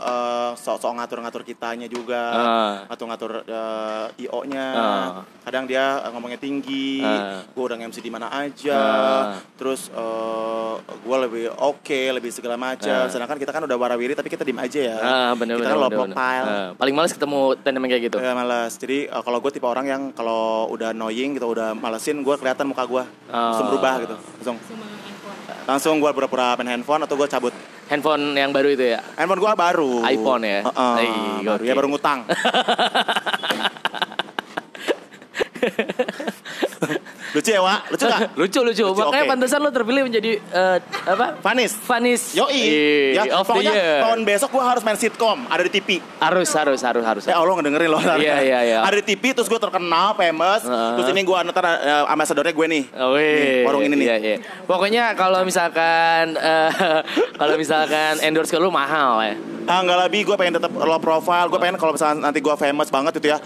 B: eh, sok-sok ngatur-ngatur kitanya juga,
A: Ah.
B: ngatur-ngatur eh, IO-nya.
A: Ah.
B: Kadang dia eh, ngomongnya tinggi,
A: Ah.
B: gue udah MC di mana aja,
A: Ah.
B: terus gue lebih oke, lebih segala macam.
A: Ah.
B: Sedangkan kita kan udah warawiri tapi kita diem aja ya.
A: Ah, bener
B: kita
A: bener.
B: kan low profile.
A: Ah, paling males ketemu tandem kayak gitu.
B: Ya malas. Jadi eh, kalau gue tipe orang yang kalau udah annoying gitu, udah malesin, gue kelihatan muka gue langsung
A: Oh.
B: berubah gitu, langsung. Langsung gue pura-pura main handphone atau gue cabut.
A: Handphone yang baru itu ya.
B: Handphone gua baru.
A: iPhone ya?
B: Heeh,
A: Ih,
B: baru.
A: oke.
B: Ya baru ngutang. lucu ya, Wak? Lucu gak?
A: Lucu lucu.
B: Lucu,
A: Makanya
B: oke.
A: pantesan lo terpilih menjadi eh, apa?
B: Vanis.
A: Vanis.
B: Yoi.
A: Ih,
B: Ya,
A: of the
B: pokoknya
A: year.
B: tahun besok gua harus main sitkom, ada di TV.
A: Harus harus harus harus.
B: Ya Allah ngedengerin loh.
A: Iya, iya, iya.
B: Ada di TV terus gue terkenal, famous.
A: Heeh.
B: Terus ini gue ntar uh, ambasadornya gue nih.
A: Oh.
B: Nih, warung ini nih.
A: Iya, iya. Pokoknya kalau misalkan eh, kalau misalkan endorse ke lu mahal ya.
B: Ah enggak lebih, gue pengen tetap low profile. Gue pengen kalau misalnya nanti gue famous banget gitu ya.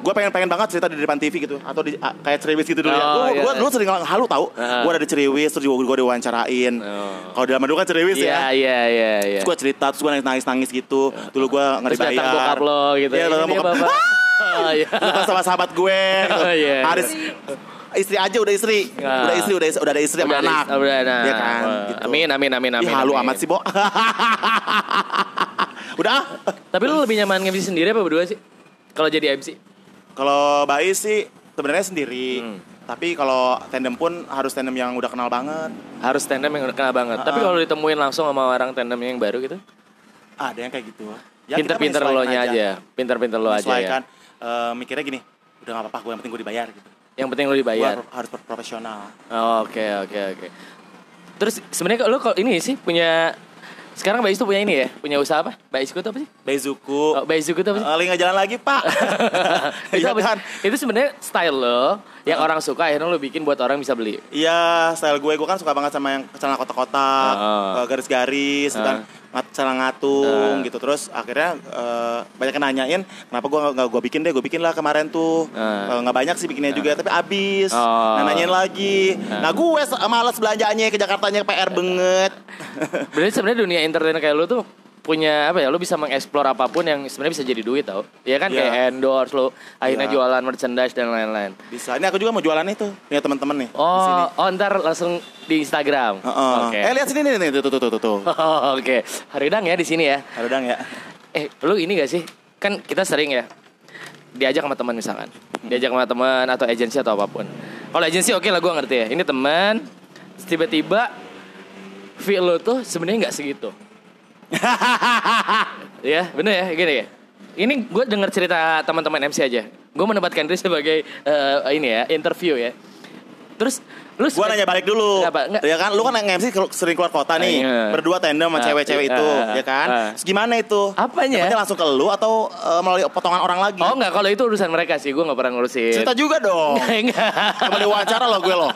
B: Gue pengen pengen banget cerita di depan TV gitu atau di kayak Ceriwis gitu dulu ya.
A: Oh,
B: Gue
A: iya.
B: dulu sering halu tau.
A: Heeh.
B: Gue ada di Ceriwis terus gue gue diwawancarain.
A: Oh.
B: Kalau di zaman dulu kan Ceriwis
A: Iya
B: ya.
A: iya iya iya.
B: Terus gue cerita, terus gue nangis-nangis gitu. Dulu gue nggak
A: Terus datang
B: dibayar.
A: bokap lo gitu.
B: Iya, datang bokap.
A: Bapak. Oh, iya.
B: Sama sahabat gue. gitu.
A: Oh, iya.
B: Haris, istri aja udah istri.
A: Ah.
B: Udah istri, udah, udah ada istri sama
A: Udah ada-
B: anak.
A: udah ada.
B: Iya kan?
A: Wah,
B: Gitu.
A: Amin amin amin amin.
B: Ih, halu
A: amin.
B: amat sih, Bo. udah ah.
A: Tapi lu lebih nyaman MC sendiri apa berdua sih? Kalau jadi MC?
B: Kalau Bais sih sebenarnya sendiri.
A: Hmm.
B: Tapi kalau tandem pun harus tandem yang udah kenal banget.
A: Harus tandem yang udah kenal banget. Tapi kalau ditemuin langsung sama orang tandem yang baru gitu?
B: Ada yang kayak gitu. Ya,
A: Pinter-pinter lo nya aja. Pinter-pinter lo aja ya.
B: Eh, mikirnya gini, udah gak apa-apa, gue yang penting gue dibayar gitu.
A: Yang penting lo
B: Gue
A: dibayar.
B: harus pro- profesional.
A: Oh, Oke oke oke. Terus sebenarnya lo kalau ini sih punya sekarang Bais tuh punya ini ya? Punya usaha apa? Baisku tuh apa sih?
B: Beizuku.
A: Oh, Baisku tuh apa sih?
B: Eh, lagi jalan lagi, Pak.
A: itu
B: Iya
A: apa
B: kan?
A: Itu sebenarnya style lo yang orang suka akhirnya lo bikin buat orang bisa beli.
B: Iya, style gue, gue kan suka banget sama yang celana kotak-kotak, eh, garis-garis, kan, ngat- ngatung
A: Ah.
B: gitu. Terus akhirnya eh, banyak yang nanyain, kenapa gue nggak gue bikin deh, gue bikin lah kemarin tuh. Eh, Nggak banyak sih bikinnya juga, tapi abis.
A: Oh.
B: Nah, nanyain lagi. Nah, gue se- males belanjanya ke Jakartanya PR banget.
A: Berarti sebenarnya dunia entertainer kayak lo tuh punya apa ya? Lo bisa mengeksplor apa pun yang sebenarnya bisa jadi duit tau? Iya kan
B: Iya.
A: kayak endorse lo, akhirnya
B: Iya.
A: jualan merchandise dan lain-lain.
B: Bisa. Ini aku juga mau jualan itu, punya teman-teman nih.
A: Oh, oh ntar langsung di Instagram.
B: Heeh.
A: Oke.
B: Eh lihat sini nih, nih, tuh tuh tuh tuh. tuh.
A: Oh, Oke, Haridang ya di sini ya.
B: Ada dang ya.
A: Eh, lu ini gak sih? Kan kita sering ya diajak sama teman misalkan. Diajak sama teman atau agensi atau apa pun. Kalau agensi oke lah gue ngerti ya. Ini teman tiba-tiba fee lo tuh sebenarnya nggak segitu. ya, bener ya, gini ya. Ini gue dengar cerita teman-teman MC aja. Gue menempatkan diri sebagai eh, ini ya, interview ya. Terus lu
B: Gua nanya balik dulu.
A: Apa? Nggak.
B: Ya kan lu kan yang MC sering keluar kota nih.
A: Iya.
B: Berdua tandem sama
A: Ah,
B: cewek-cewek
A: iya.
B: itu, ya kan? Terus gimana itu?
A: Apanya?
B: Dapetnya langsung ke lu atau eh, melalui potongan orang lagi?
A: Oh enggak, kalau itu urusan mereka sih. Gue nggak pernah ngurusin.
B: Cerita juga dong.
A: enggak.
B: Sama diwawancara lo gue lo.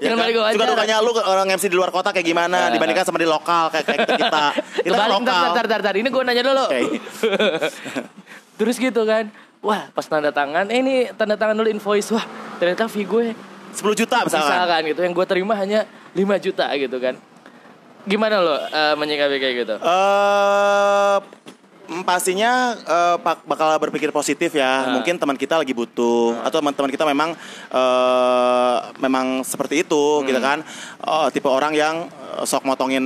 A: Jangan balik wawancara.
B: Juga dukanya lu ke orang MC di luar kota kayak gimana
A: Ah.
B: dibandingkan sama di lokal kayak, kayak kita. Kita, kan lokal.
A: ntar, ntar, ntar. Ini gue nanya dulu.
B: Oke.
A: Terus gitu kan. Wah, pas tanda tangan, eh ini tanda tangan dulu invoice. Wah, ternyata fee gue
B: 10 juta misalkan.
A: misalkan gitu. Yang gue terima hanya 5 juta gitu kan. Gimana lo eh, menyikapi kayak gitu?
B: Eh mm, pastinya eh, pak- bakal berpikir positif ya.
A: Ah.
B: Mungkin teman kita lagi butuh atau teman-teman kita memang eh memang seperti itu gitu
A: Hmm.
B: kan. Eh, tipe orang yang eh, sok motongin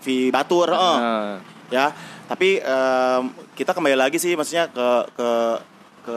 B: fee batur.
A: Ah.
B: ya. Tapi em, kita kembali lagi sih maksudnya ke ke ke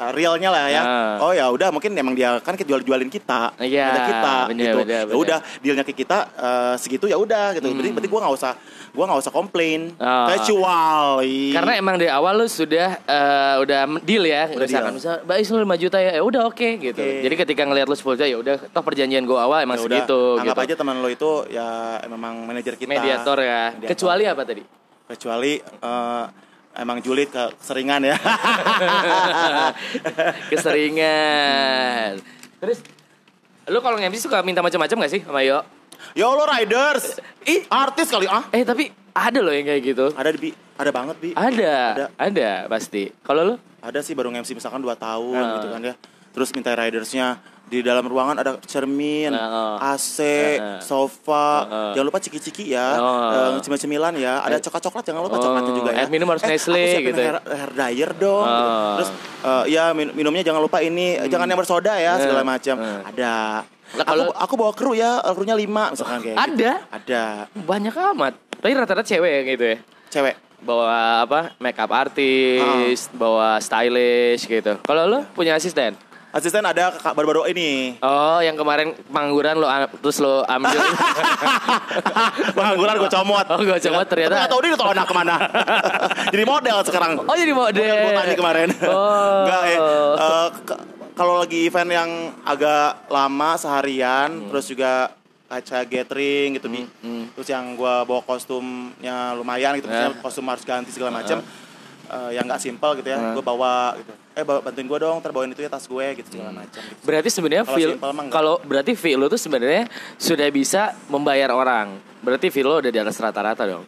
B: eh, realnya lah ya.
A: Ah.
B: Oh ya udah mungkin emang dia kan jual jualin kita,
A: Iya,
B: Ada kita
A: bener,
B: gitu. Ya udah dealnya ke kita eh, segitu ya udah gitu. Berarti berarti gua nggak usah gua nggak usah komplain.
A: Ah.
B: Kecuali
A: Karena emang dari awal lu sudah eh, udah deal ya,
B: Udah
A: misalkan
B: deal.
A: misal Bais lu 5 juta ya, ya udah oke gitu.
B: Oke.
A: Jadi ketika ngelihat lu 10 juta ya udah toh perjanjian gua awal emang
B: ya udah
A: segitu
B: anggap
A: gitu.
B: aja teman lo itu ya memang manajer kita.
A: Mediator ya.
B: Mediator.
A: Kecuali apa tadi?
B: Kecuali eh, emang julid ke keseringan ya.
A: Keseringan. Terus lu kalau nge-MC suka minta macam-macam gak sih sama Yo?
B: ya Allah riders.
A: Ih,
B: Artis kali ah.
A: eh tapi ada loh yang kayak gitu.
B: Ada di Bi. Ada banget bi.
A: Ada,
B: Ada.
A: ada, pasti. Kalau lu?
B: Ada sih baru MC misalkan 2 tahun
A: Ah.
B: gitu kan ya. Terus minta ridersnya di dalam ruangan ada cermin,
A: Ah,
B: AC,
A: Ah, ah.
B: sofa,
A: Ah, ah.
B: jangan lupa ciki-ciki ya,
A: Oh.
B: eh, cemil-cemilan ya, ada coklat-coklat jangan lupa
A: Oh,
B: coklatnya juga ya.
A: air minum harus
B: eh,
A: Nestle gitu ya.
B: Hair, hair dryer dong. gitu.
A: Ah.
B: Terus eh, ya min- minumnya jangan lupa ini, jangan yang bersoda ya segala
A: Ah,
B: macam.
A: ah.
B: Ada.
A: Lah,
B: aku,
A: kalau-
B: aku bawa kru ya, krunya 5 misalkan kayak gitu.
A: Ada?
B: Ada.
A: Banyak amat. Tapi rata-rata cewek gitu ya.
B: Cewek.
A: Bawa apa? Makeup artist, bawa stylish gitu. Kalau lu punya asisten?
B: Asisten ada kakak baru-baru ini.
A: Oh, yang kemarin pengangguran lo terus lo ambil.
B: Pengangguran gue comot.
A: Oh, gua comot ternyata.
B: Tapi gak tau dia tuh anak ke mana. Jadi model sekarang.
A: oh, jadi model.
B: Gue tanya kemarin.
A: Oh.
B: Enggak eh, eh, ke- kalau lagi event yang agak lama seharian,
A: Hmm.
B: terus juga kaca gathering gitu Bi. Terus yang gua bawa kostumnya lumayan gitu,
A: Eh.
B: kostum harus ganti segala macam. Eh, yang nggak simpel gitu ya, gue bawa gitu. Eh bawa, bantuin gue dong, terbawain itu ya tas gue gitu segala macam. Gitu.
A: Berarti sebenarnya feel kalau berarti feel lo tuh sebenarnya sudah bisa membayar orang. Berarti feel lo udah di atas rata-rata dong.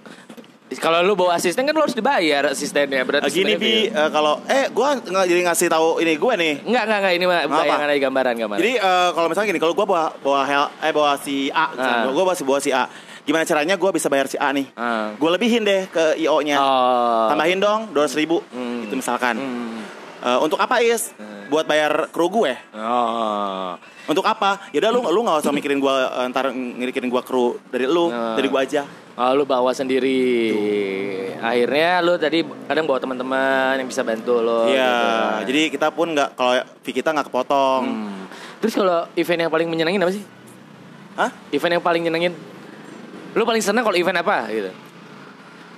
A: Kalau lu bawa asisten kan lo harus dibayar asistennya. Berarti
B: gini bi,
A: feel-
B: eh, kalau eh gue nggak jadi ngasih tahu ini gue nih.
A: Enggak, enggak, enggak ini mah
B: Apa?
A: bayangan aja gambaran gambaran.
B: Jadi eh, kalau misalnya gini, kalau gue bawa bawa hel, eh bawa si A,
A: Ah.
B: gue bawa si bawa si A. Gimana caranya gue bisa bayar si A nih?
A: Ah.
B: Gue lebihin deh ke IO-nya.
A: Oh.
B: Tambahin dong 200 ribu.
A: Hmm.
B: Itu misalkan.
A: Hmm.
B: Eh, untuk apa Is? Buat bayar kru gue.
A: Oh.
B: Untuk apa? Ya udah lu lu nggak usah mikirin gue ntar ngirikirin gue kru dari lu,
A: Ah.
B: dari gue aja.
A: Oh, lu bawa sendiri. Akhirnya lu tadi kadang bawa teman-teman yang bisa bantu lo.
B: Iya.
A: gitu kan.
B: Jadi kita pun nggak kalau kita nggak kepotong.
A: Hmm. Terus kalau event yang paling menyenangin apa sih?
B: Hah?
A: Event yang paling nyenengin? Lu paling senang kalau event apa gitu?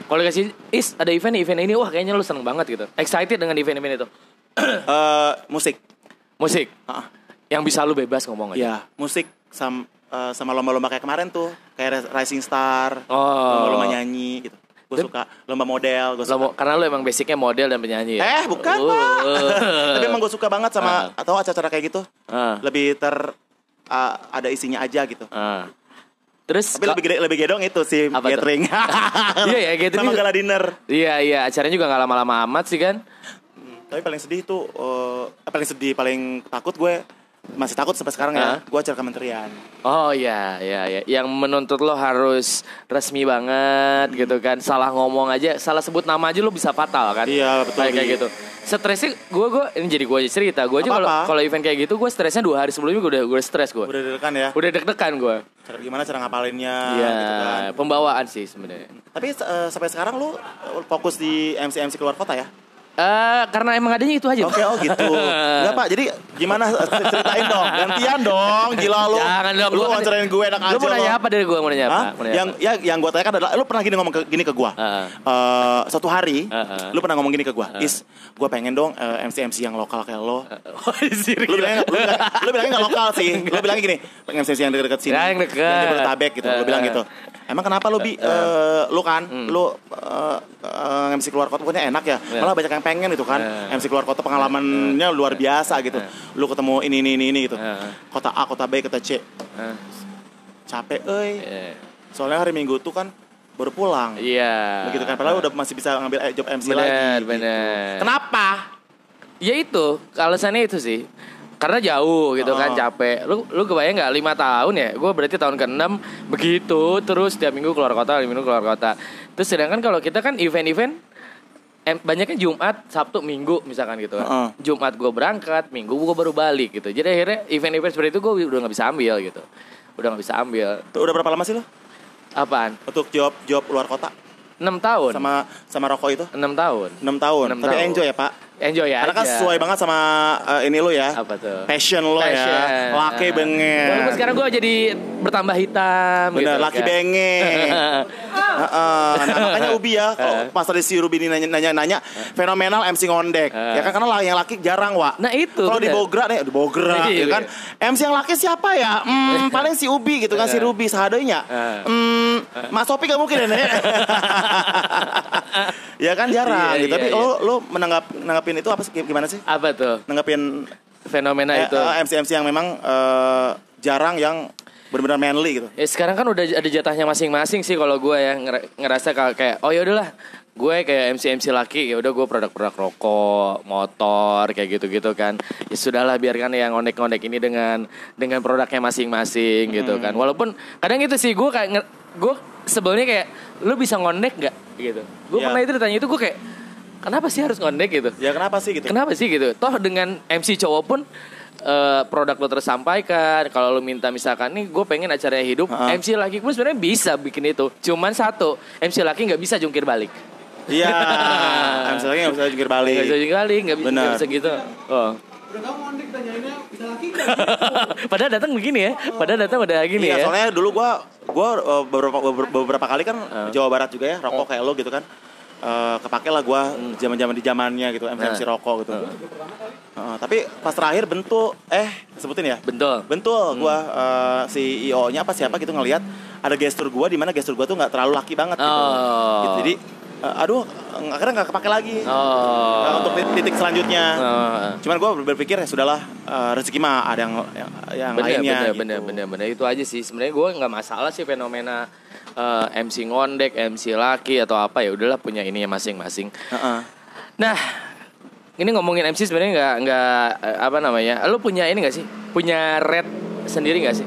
A: Kalau dikasih is ada event event ini wah kayaknya lu seneng banget gitu. Excited dengan event-event itu.
B: Eh, musik.
A: Musik
B: Ah.
A: yang bisa lu bebas ngomong aja.
B: Ya, musik sam, eh, sama lomba-lomba kayak kemarin tuh, kayak Rising Star,
A: Oh.
B: lomba-lomba nyanyi gitu. Gue suka lomba model, gue suka.
A: karena lu emang basicnya model dan penyanyi ya?
B: Eh, bukan
A: Oh.
B: pak. Tapi emang gue suka banget sama
A: Ah.
B: atau acara-acara kayak gitu.
A: Ah,
B: Lebih ter ah, ada isinya aja gitu.
A: ah. Terus
B: Tapi lebih gede, lebih gedong itu sih
A: Apa
B: gathering.
A: Iya ya, gathering
B: Sama gala dinner.
A: Iya iya acaranya juga nggak lama-lama amat sih kan?
B: Tapi paling sedih tuh, eh, paling sedih, paling takut gue masih takut sampai sekarang ya. Gue acara kementerian.
A: Oh iya iya iya. Yang menuntut lo harus resmi banget gitu kan. Salah ngomong aja salah sebut nama aja lo bisa fatal kan?
B: Iya, betul,
A: kayak kayak gitu. Stresnya gue gue ini jadi gue aja cerita. Gue aja kalau event kayak gitu gue stresnya dua hari sebelumnya gue udah gue stres gue
B: Udah deg-degan ya.
A: udah deg-degan gue
B: Cara, gimana cara ngapalinnya
A: iya
B: gitu kan.
A: pembawaan sih sebenarnya.
B: Tapi eh, sampai sekarang eh, fokus di MC-MC keluar kota ya?
A: Eh karena emang adanya itu aja
B: Oke, oh gitu. Enggak, Pak. Jadi gimana ceritain dong. Gantian dong. Gila lu.
A: Jangan dong,
B: Lu wawancarain gue enak aja
A: Lu mau nanya apa dari gue mau nanya apa?
B: Hah?
A: Mau nanya
B: Yang
A: apa?
B: ya yang gue tanyakan adalah lu pernah gini ngomong ke, gini ke gue.
A: Heeh.
B: Eh, suatu hari
A: Heeh.
B: lu pernah ngomong gini ke gue, Is, gue pengen dong eh, MC-MC yang lokal kayak lo.
A: Oh, serius?
B: Lu bilangnya, lu, bilang, lu bilangnya gak lokal sih. Lu bilangnya gini, pengen MC yang deket-deket sini.
A: Ya, yang deket.
B: Yang Jabodetabek gitu. Lu bilang gitu. Emang kenapa lu bi, eh, lu kan, lu eh, eh, MC keluar kota pokoknya enak ya.
A: Ya.
B: Malah banyak yang pengen itu kan.
A: Eh.
B: MC keluar kota pengalamannya luar biasa gitu. Lu ketemu ini ini ini ini gitu.
A: Eh.
B: Kota A, kota B, kota C.
A: Eh,
B: Capek, euy.
A: eh,
B: Soalnya hari Minggu tuh kan baru pulang.
A: Iya.
B: Begitu kan padahal udah masih bisa ngambil eh, job MC
A: Bener,
B: lagi. gitu.
A: bener.
B: Kenapa?
A: Ya itu, alasannya itu sih. Karena jauh gitu kan
B: Oh.
A: capek. Lu lu kebayang nggak lima tahun ya? Gue berarti tahun ke-6 begitu terus tiap minggu keluar kota, tiap minggu keluar kota. Terus sedangkan kalau kita kan event-event em, banyaknya Jumat, Sabtu, Minggu misalkan gitu kan.
B: Heeh.
A: Jumat gue berangkat, Minggu gue baru balik gitu. Jadi akhirnya event-event seperti itu gue udah nggak bisa ambil gitu. Udah nggak bisa ambil.
B: Tuh, udah berapa lama sih lo
A: Apaan?
B: untuk job job luar kota
A: 6 tahun.
B: sama sama rokok itu?
A: 6 tahun.
B: 6 tahun.
A: Enam
B: Tapi
A: tahun.
B: enjoy ya, Pak.
A: Enjoy ya.
B: Karena kan sesuai banget sama eh, ini lo ya.
A: Apa tuh?
B: Passion lo ya.
A: Passion.
B: Laki
A: Nah.
B: bengek.
A: Walaupun sekarang gue jadi bertambah hitam
B: Bener,
A: gitu
B: laki
A: kan.
B: bengek. Heeh. Nah, makanya Ubi ya, kalau pas tadi si Ruby ini nanya, nanya, fenomenal MC ngondek. Ya kan karena yang laki jarang, Wak.
A: Nah, itu,
B: Kalau di. Bogra nih, di Bogra
A: Iya,
B: ya kan. MC yang laki siapa ya? Hmm, paling si Ubi gitu kan, si Ruby sahadanya.
A: Eh.
B: Hmm, Mas Sopi gak mungkin ya, ya kan jarang
A: Iya,
B: gitu.
A: iya,
B: Tapi
A: iya.
B: lo lo menanggap nanggapin itu apa sih gimana sih?
A: Apa tuh?
B: Nanggapin
A: Fenomena
B: eh,
A: itu.
B: eh, MC-MC yang memang eh, jarang yang benar-benar manly gitu.
A: Ya sekarang kan udah ada jatahnya masing-masing sih kalau gue ya nger- ngerasa kayak oh ya udahlah gue kayak MC MC laki ya udah gue produk-produk rokok, motor kayak gitu-gitu kan. Ya sudahlah biarkan yang ngonek-ngonek ini dengan dengan produknya masing-masing gitu kan. Walaupun kadang itu sih gue kayak gue sebelnya kayak lu bisa ngonek nggak gitu. Gue
B: Iya.
A: pernah itu ditanya itu gue kayak kenapa sih harus ngonek gitu?
B: Ya kenapa sih gitu?
A: Kenapa sih gitu? Toh dengan MC cowok pun eh, produk lo tersampaikan. Kalau lo minta misalkan nih, gue pengen acaranya hidup.
B: Ha-ha.
A: MC laki pun sebenarnya bisa bikin itu. Cuman satu, MC laki nggak bisa jungkir balik.
B: Iya. Misalnya nggak bisa jungkir balik.
A: Nggak bisa jungkir balik, nggak bisa, nggak bisa gitu. Oh.
C: Ngondek laki nggak?
A: Padahal datang begini ya. Padahal datang udah gini
B: iya,
A: ya.
B: soalnya dulu gua gua uh, beberapa kali kan. Jawa Barat juga ya, rokok kayak lo gitu kan. Eh kepake lah gua zaman-zaman di zamannya gitu, MC MC
A: Hmm. Ah.
B: rokok gitu. Heeh, tapi pas terakhir bentuk eh sebutin ya.
A: Betul.
B: Bentul
A: Hmm.
B: gua eh, si IO-nya apa siapa gitu ngelihat ada gestur gua di mana gestur gua tuh nggak terlalu laki banget gitu.
A: Oh.
B: Gitu, Jadi aduh akhirnya nggak kepake lagi.
A: Oh.
B: Nah, untuk tit- titik selanjutnya.
A: Oh.
B: Cuman gue berpikir ya sudahlah eh, rezeki mah ada yang yang, yang
A: bener,
B: lainnya.
A: bener,
B: gitu.
A: bener, bener, bener. Itu aja sih. Sebenarnya gue nggak masalah sih fenomena eh, MC ngondek, MC laki atau apa ya udahlah punya ini masing-masing.
B: Heeh.
A: Nah, ini ngomongin MC sebenarnya nggak nggak eh, apa namanya? Lu punya ini nggak sih? Punya rate sendiri nggak sih?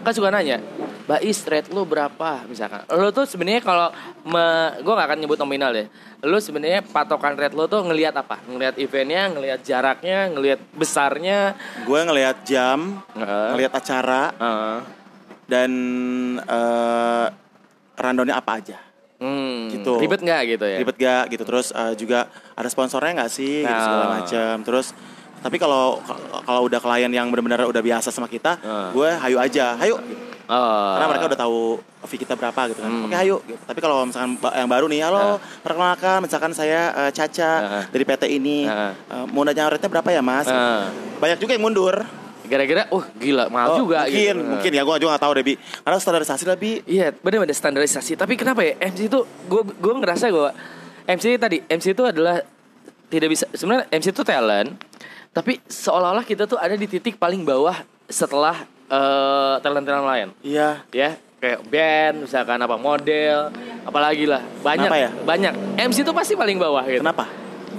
A: Kan suka nanya, Bais rate lu berapa misalkan? Lu tuh sebenarnya kalau me, gue nggak akan nyebut nominal ya. Lu sebenarnya patokan rate lu tuh ngelihat apa? Ngelihat eventnya, ngelihat jaraknya, ngelihat besarnya.
B: Gue ngelihat jam,
A: Heeh.
B: ngelihat acara
A: Heeh.
B: dan eh rundownnya apa aja.
A: Hmm,
B: Gitu.
A: Ribet nggak gitu ya?
B: Ribet gak gitu. Terus eh, juga ada sponsornya nggak sih gitu, segala
A: Ah.
B: macam. Terus tapi kalau kalau udah klien yang benar-benar udah biasa sama kita,
A: Ah.
B: gue hayu aja, hayu.
A: Oh.
B: Karena mereka udah tahu fee kita berapa gitu kan.
A: Hmm.
B: Oke, hayu. Gitu. Tapi kalau misalkan yang baru nih, halo, perkenalkan, misalkan saya eh, Caca
A: Ah.
B: dari PT ini,
A: Ah.
B: Eh, mau nanya rate-nya berapa ya, Mas?
A: Ah.
B: Banyak juga yang mundur.
A: Gara-gara, uh gila mahal
B: Oh,
A: juga
B: mungkin,
A: gitu.
B: mungkin ya, gue juga gak tahu deh, Bi. Karena standarisasi lah, Bi.
A: Iya, bener-bener standarisasi. Tapi kenapa ya MC itu gue gue ngerasa gue MC tadi MC itu adalah tidak bisa sebenarnya MC itu talent, tapi seolah-olah kita tuh ada di titik paling bawah setelah eh, talent-talent lain.
B: Iya.
A: Ya, kayak band, misalkan apa model, apalagi lah banyak
B: Kenapa ya?
A: banyak. MC itu pasti paling bawah gitu.
B: Kenapa?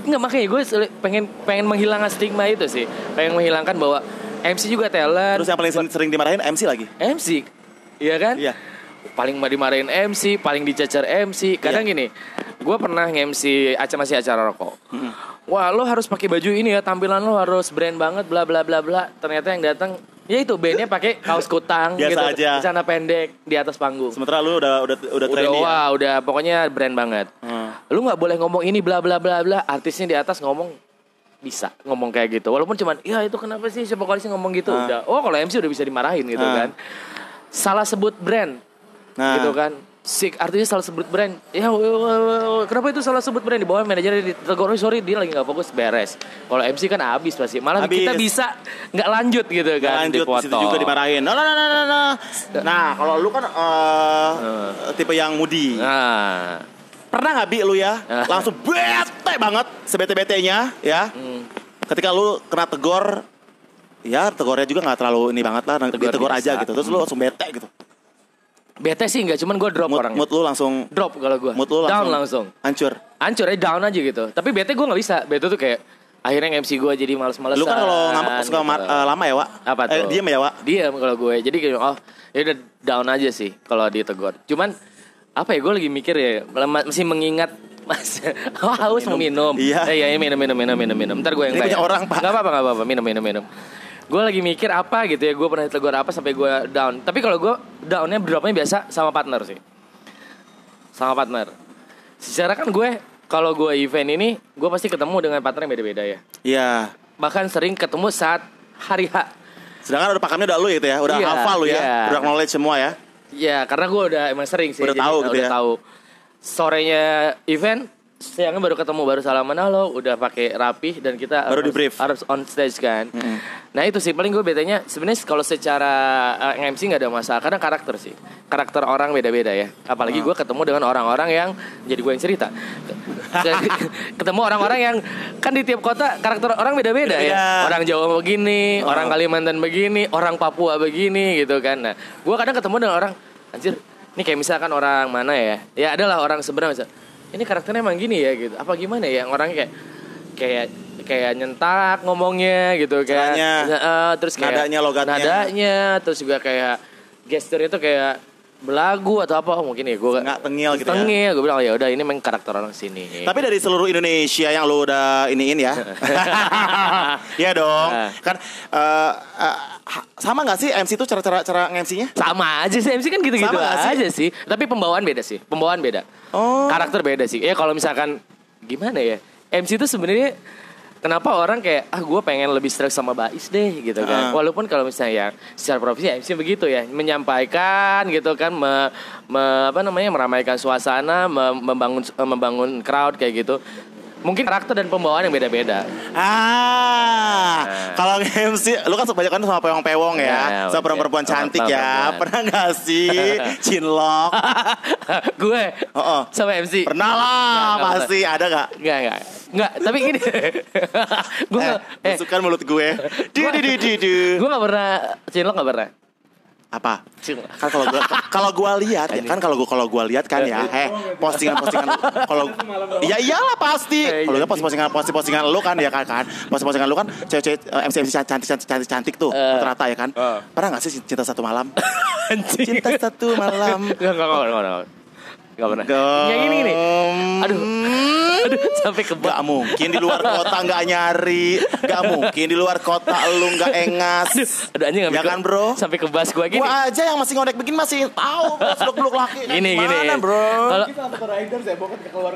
A: Enggak makanya gue pengen pengen menghilangkan stigma itu sih, pengen menghilangkan bahwa MC juga talent.
B: Terus yang paling sering, sering dimarahin MC lagi.
A: MC Iya kan
B: Iya.
A: Paling dimarahin MC Paling dicacar MC Kadang
B: Iya.
A: gini Gue pernah nge-MC acara masih acara rokok Wah lo harus pakai baju ini ya Tampilan lo harus brand banget Bla bla bla bla Ternyata yang datang Ya itu bandnya pakai kaos kutang
B: Biasa
A: gitu
B: aja.
A: Celana pendek Di atas panggung
B: Sementara lu udah udah udah
A: Udah
B: trendy ya.
A: udah pokoknya brand banget
B: Hmm.
A: Lu nggak boleh ngomong ini bla bla bla bla Artisnya di atas ngomong bisa ngomong kayak gitu walaupun cuman ya itu kenapa sih siapa kali sih ngomong gitu
B: Ah.
A: udah oh kalau MC udah bisa dimarahin gitu
B: Ah.
A: kan salah sebut brand
B: Nah.
A: gitu kan Sik artinya salah sebut brand ya kenapa itu salah sebut brand di bawah manajernya ditegur "Oh, sorry dia lagi nggak fokus beres kalau MC kan habis pasti malah
B: Habis.
A: kita bisa nggak lanjut gitu
B: Nggak
A: kan
B: lanjut di situ juga dimarahin. Nah, nah, nah, nah, nah. Nah, kalau lu kan eh,
A: Hmm.
B: tipe yang moody.
A: nah
B: Pernah nggak bi lu ya
A: Ah.
B: langsung bete banget sebete-betenya ya.
A: hmm.
B: Ketika lu kena tegor ya tegornya juga nggak terlalu ini banget lah
A: Tegur
B: tegur
A: biasa.
B: aja gitu terus lu langsung bete gitu
A: bete sih nggak cuman gue drop
B: mood,
A: orangnya
B: mood lu langsung
A: drop kalau gue
B: mood lu langsung,
A: down langsung
B: hancur
A: hancur ya down aja gitu tapi bete gue nggak bisa bete tuh kayak akhirnya MC gue jadi males-malesan
B: lu kan kalau ngambek suka
A: gitu.
B: eh, lama ya Wak
A: apa
B: eh,
A: tuh
B: diem ya Wak
A: diam kalau gue jadi kayak oh ya udah down aja sih kalau ditegur cuman apa ya gue lagi mikir ya masih mengingat Mas, oh, haus mau minum.
B: Iya.
A: Eh, iya, iya, minum, minum, minum, minum, minum. Ntar gue yang bayar.
B: orang, Pak.
A: Gak apa-apa, gak apa-apa. Minum, minum, minum. Gue lagi mikir apa gitu ya. Gue pernah ditegur apa sampai gue down. Tapi kalau gue downnya dropnya biasa sama partner sih. Sama partner. Secara kan gue kalau gue event ini, gue pasti ketemu dengan partner yang beda-beda ya.
B: iya
A: Bahkan sering ketemu saat hari H.
B: sedangkan udah pakemnya udah lu gitu ya udah
A: Iya,
B: hafal lu ya
A: iya.
B: udah knowledge semua ya
A: Ya karena gue udah emang sering sih
B: Udah
A: jadi
B: tahu gitu
A: udah
B: ya.
A: tahu. Sorenya event siangnya baru ketemu baru salaman halo udah pakai rapih dan kita
B: Baru
A: harus,
B: di-brief.
A: harus on stage kan. Nah itu sih paling gue bedanya sebenarnya kalau secara uh, MC nggak ada masalah karena karakter sih karakter orang beda-beda ya. Apalagi gue ketemu dengan orang-orang yang jadi gue yang cerita. ketemu orang-orang yang kan di tiap kota karakter orang beda-beda ya.
B: Beda-beda.
A: Orang Jawa begini,
B: Oh.
A: orang Kalimantan begini, orang Papua begini gitu kan. Nah, gue kadang ketemu dengan orang anjir, ini kayak misalkan orang mana ya? Ya adalah orang sebenarnya ini karakternya emang gini ya gitu. Apa gimana ya orang kayak kayak kayak nyentak ngomongnya gitu. Kayak
B: Caranya,
A: Eh, terus kayak
B: nadanya, logatnya.
A: nadanya terus juga kayak gesture itu kayak belagu atau apa mungkin ya gue
B: Nggak tengil gitu ya.
A: tengil gue bilang ya udah ini memang karakter orang sini
B: Tapi dari seluruh Indonesia yang lu udah iniin ya. Iya dong.
A: Ah.
B: Kan eh, ha- sama nggak sih MC itu cara-cara cara nge-MC-nya?
A: sama aja sih MC kan gitu-gitu
B: Sama nggak sih?
A: aja sih tapi pembawaan beda sih pembawaan beda
B: Oh.
A: karakter beda sih ya kalau misalkan gimana ya MC itu sebenarnya kenapa orang kayak ah gue pengen lebih strike sama Bais deh gitu kan.
B: Ah.
A: walaupun kalau misalnya ya secara profesi MC begitu ya. Menyampaikan gitu kan me, me- apa namanya meramaikan suasana me- membangun membangun crowd kayak gitu mungkin karakter dan pembawaan yang beda-beda
B: Ah,
A: Nah.
B: kalau MC, lu kan kebanyakan sama pewong-pewong ya,
A: Ya,
B: sama
A: oke.
B: perempuan
A: Sama
B: cantik ya. Pernah nggak sih cinlok?
A: gue
B: Oh, oh.
A: sama MC
B: Pernah lah,
A: nggak
B: pasti ada nggak?
A: Enggak, enggak. Enggak, tapi gini. gue
B: Eh,
A: eh,
B: mulut gue. Du du du du du.
A: gue enggak pernah cinlok enggak pernah.
B: Apa? Kan kalau gua kalau gua lihat ya kan kalau gua kalau gua lihat kan ya, eh postingan-postingan kalau ya iyalah pasti.
A: Eh,
B: Kalau
A: iya.
B: lihat postingan postingan lu kan ya kan kan. Postingan lu kan cewek-cewek eh, MC MC cantik cantik cantik cantik tuh
A: Eh.
B: rata-rata ya kan. Pernah nggak sih cinta satu malam? Cinta satu malam.
A: Enggak, enggak, enggak, Enggak pernah.
B: Gem.
A: Ya gini gini. Aduh. Aduh, sampai ke
B: Gak mungkin di luar kota nggak nyari Gak mungkin di luar kota lu nggak engas
A: Aduh, aduh anjing sampai
B: Ya kan, bro?
A: Sampai ke bas gue gini.
B: Gua aja yang masih ngodek begini masih tahu Seluk-beluk laki
A: Gini gini.
B: Gimana bro
A: Kalau
C: Kita sama ke Riders ya, pokoknya ke keluar.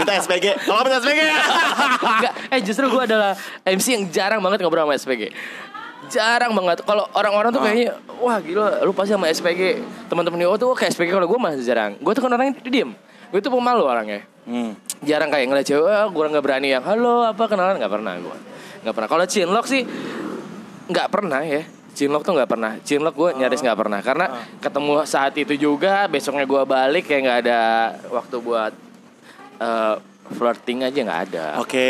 B: Minta SPG Kalau minta SPG
A: Enggak, eh justru gue adalah MC yang jarang banget ngobrol sama SPG. Jarang banget. Kalau orang-orang tuh
B: Ah.
A: kayaknya, wah gila, lu pasti sama SPG. Teman-teman gue tuh kayak SPG kalau gue masih jarang. Gue tuh kan orangnya diem. Gue tuh pemalu orangnya.
B: hmm.
A: Jarang kayak ngeliat cewek, ah, gue nggak berani yang halo apa kenalan nggak pernah gue. Nggak pernah. Kalau Cinlok sih nggak pernah ya. Cinlok tuh nggak pernah. Cinlok gue nyaris nggak pernah karena ketemu saat itu juga. Besoknya gue balik kayak nggak ada waktu buat eh, flirting aja nggak ada.
B: Oke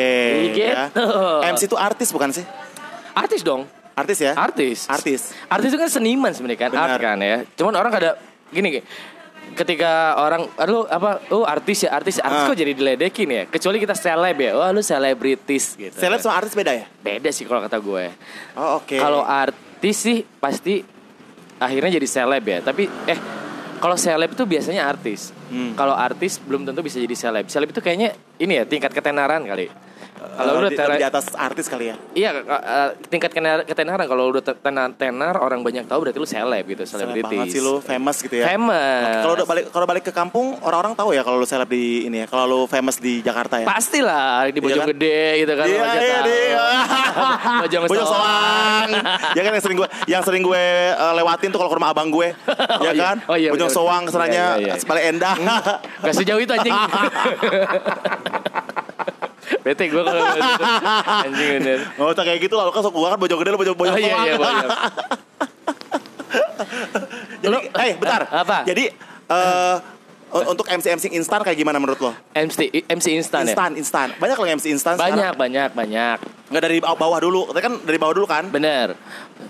B: ya.
A: Gitu.
B: MC itu artis bukan sih?
A: Artis dong.
B: Artis ya?
A: Artis.
B: Artis
A: Artis itu kan seniman sebenarnya kan,
B: Benar.
A: art kan ya. Cuman orang kada gini, gini ketika orang aduh apa oh artis ya artis artis
B: Ah.
A: kok jadi diledekin ya kecuali kita seleb ya wah lu selebritis gitu
B: Seleb sama artis beda ya?
A: beda sih kalau kata gue
B: Oh oke
A: kalau artis sih pasti akhirnya jadi seleb ya tapi eh kalau seleb itu biasanya artis
B: Hmm.
A: kalau artis belum tentu bisa jadi seleb seleb itu kayaknya ini ya tingkat ketenaran kali
B: Kalau
A: kalau udah
B: di, di atas artis kali ya
A: Iya, uh, tingkat ketenar- ketenaran kalau udah tenar, tenar orang banyak tahu berarti lu seleb gitu,
B: Seleb banget sih lu famous gitu ya
A: Famous.
B: Kalau udah balik kalau balik ke kampung orang-orang tahu ya kalau lu seleb di ini ya Kalau lu famous di Jakarta ya
A: Pastilah di
B: Iya kan?
A: Bojonggede gitu kan.
B: Iya, iya, iya.
A: Bojong
B: Soang. ya kan yang sering gue yang sering gue uh, lewatin tuh kalau ke rumah abang gue. ya
A: iya.
B: kan?
A: Oh iya,
B: Bojong. Soang ke
A: sananya Iya, iya,
B: iya. Endah.
A: Gak sejauh itu anjing. Bete gue kalau anjing bener.
B: Nggak usah kayak gitu lah, lu kan gue kan bojong gede lu bojong bojong
A: Oh iya iya Bojong.
B: Jadi, eh bentar.
A: Apa?
B: Jadi eh u- untuk MC MC instan kayak gimana menurut lo?
A: MC MC instan ya.
B: Instan, instan. Banyak loh MC instan
A: Banyak banyak banyak.
B: Nggak dari bawah dulu. Tapi kan dari bawah dulu kan?
A: Bener.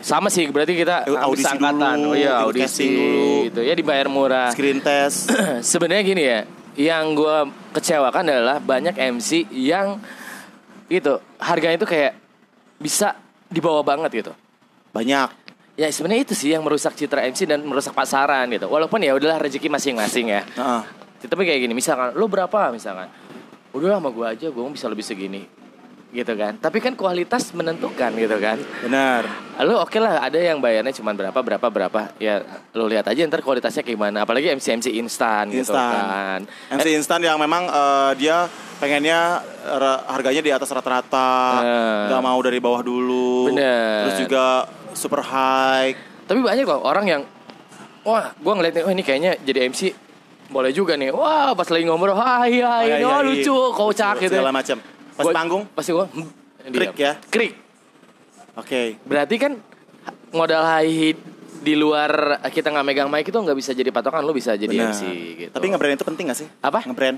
A: Sama sih berarti kita
B: Eh, audisi
A: angkatan.
B: dulu,
A: Oh iya audisi
B: dulu.
A: gitu ya dibayar murah.
B: Screen test.
A: sebenarnya gini ya, yang gue kecewakan adalah banyak MC yang gitu harganya itu kayak bisa dibawa banget gitu.
B: Banyak.
A: Ya sebenarnya itu sih yang merusak citra MC dan merusak pasaran gitu. Walaupun ya udahlah rezeki masing-masing ya.
B: Heeh.
A: Tapi kayak gini, misalkan lu berapa misalkan? Udah sama gue aja, gue bisa lebih segini. Gitu kan. Tapi kan kualitas menentukan gitu kan.
B: Benar.
A: Lu oke lah ada yang bayarnya cuma berapa berapa berapa ya lu lihat aja ntar kualitasnya gimana apalagi MC MC instan gitu
B: Instan.
A: kan
B: MC instan yang memang eh, dia pengennya harganya di atas rata-rata,
A: Eh.
B: nggak mau dari bawah dulu.
A: Bener.
B: Terus juga super high.
A: Tapi banyak loh orang yang wah, gua ngeliatnya oh ini kayaknya jadi MC boleh juga nih. Wah, pas lagi ngomong, hai hai,
B: Oh, iya,
A: ini
B: iya,
A: wah
B: iya.
A: lucu, kocak gitu.
B: Segala macam. Pas
A: Gua-
B: panggung,
A: Pasti gua hmm,
B: Krik ya?
A: Krik.
B: oke.
A: Berarti kan modal high hit di luar kita nggak megang mic itu nggak bisa jadi patokan lu bisa jadi
B: Benar.
A: MC gitu.
B: Tapi nge-brand itu penting gak sih?
A: Apa?
B: Nge-brand.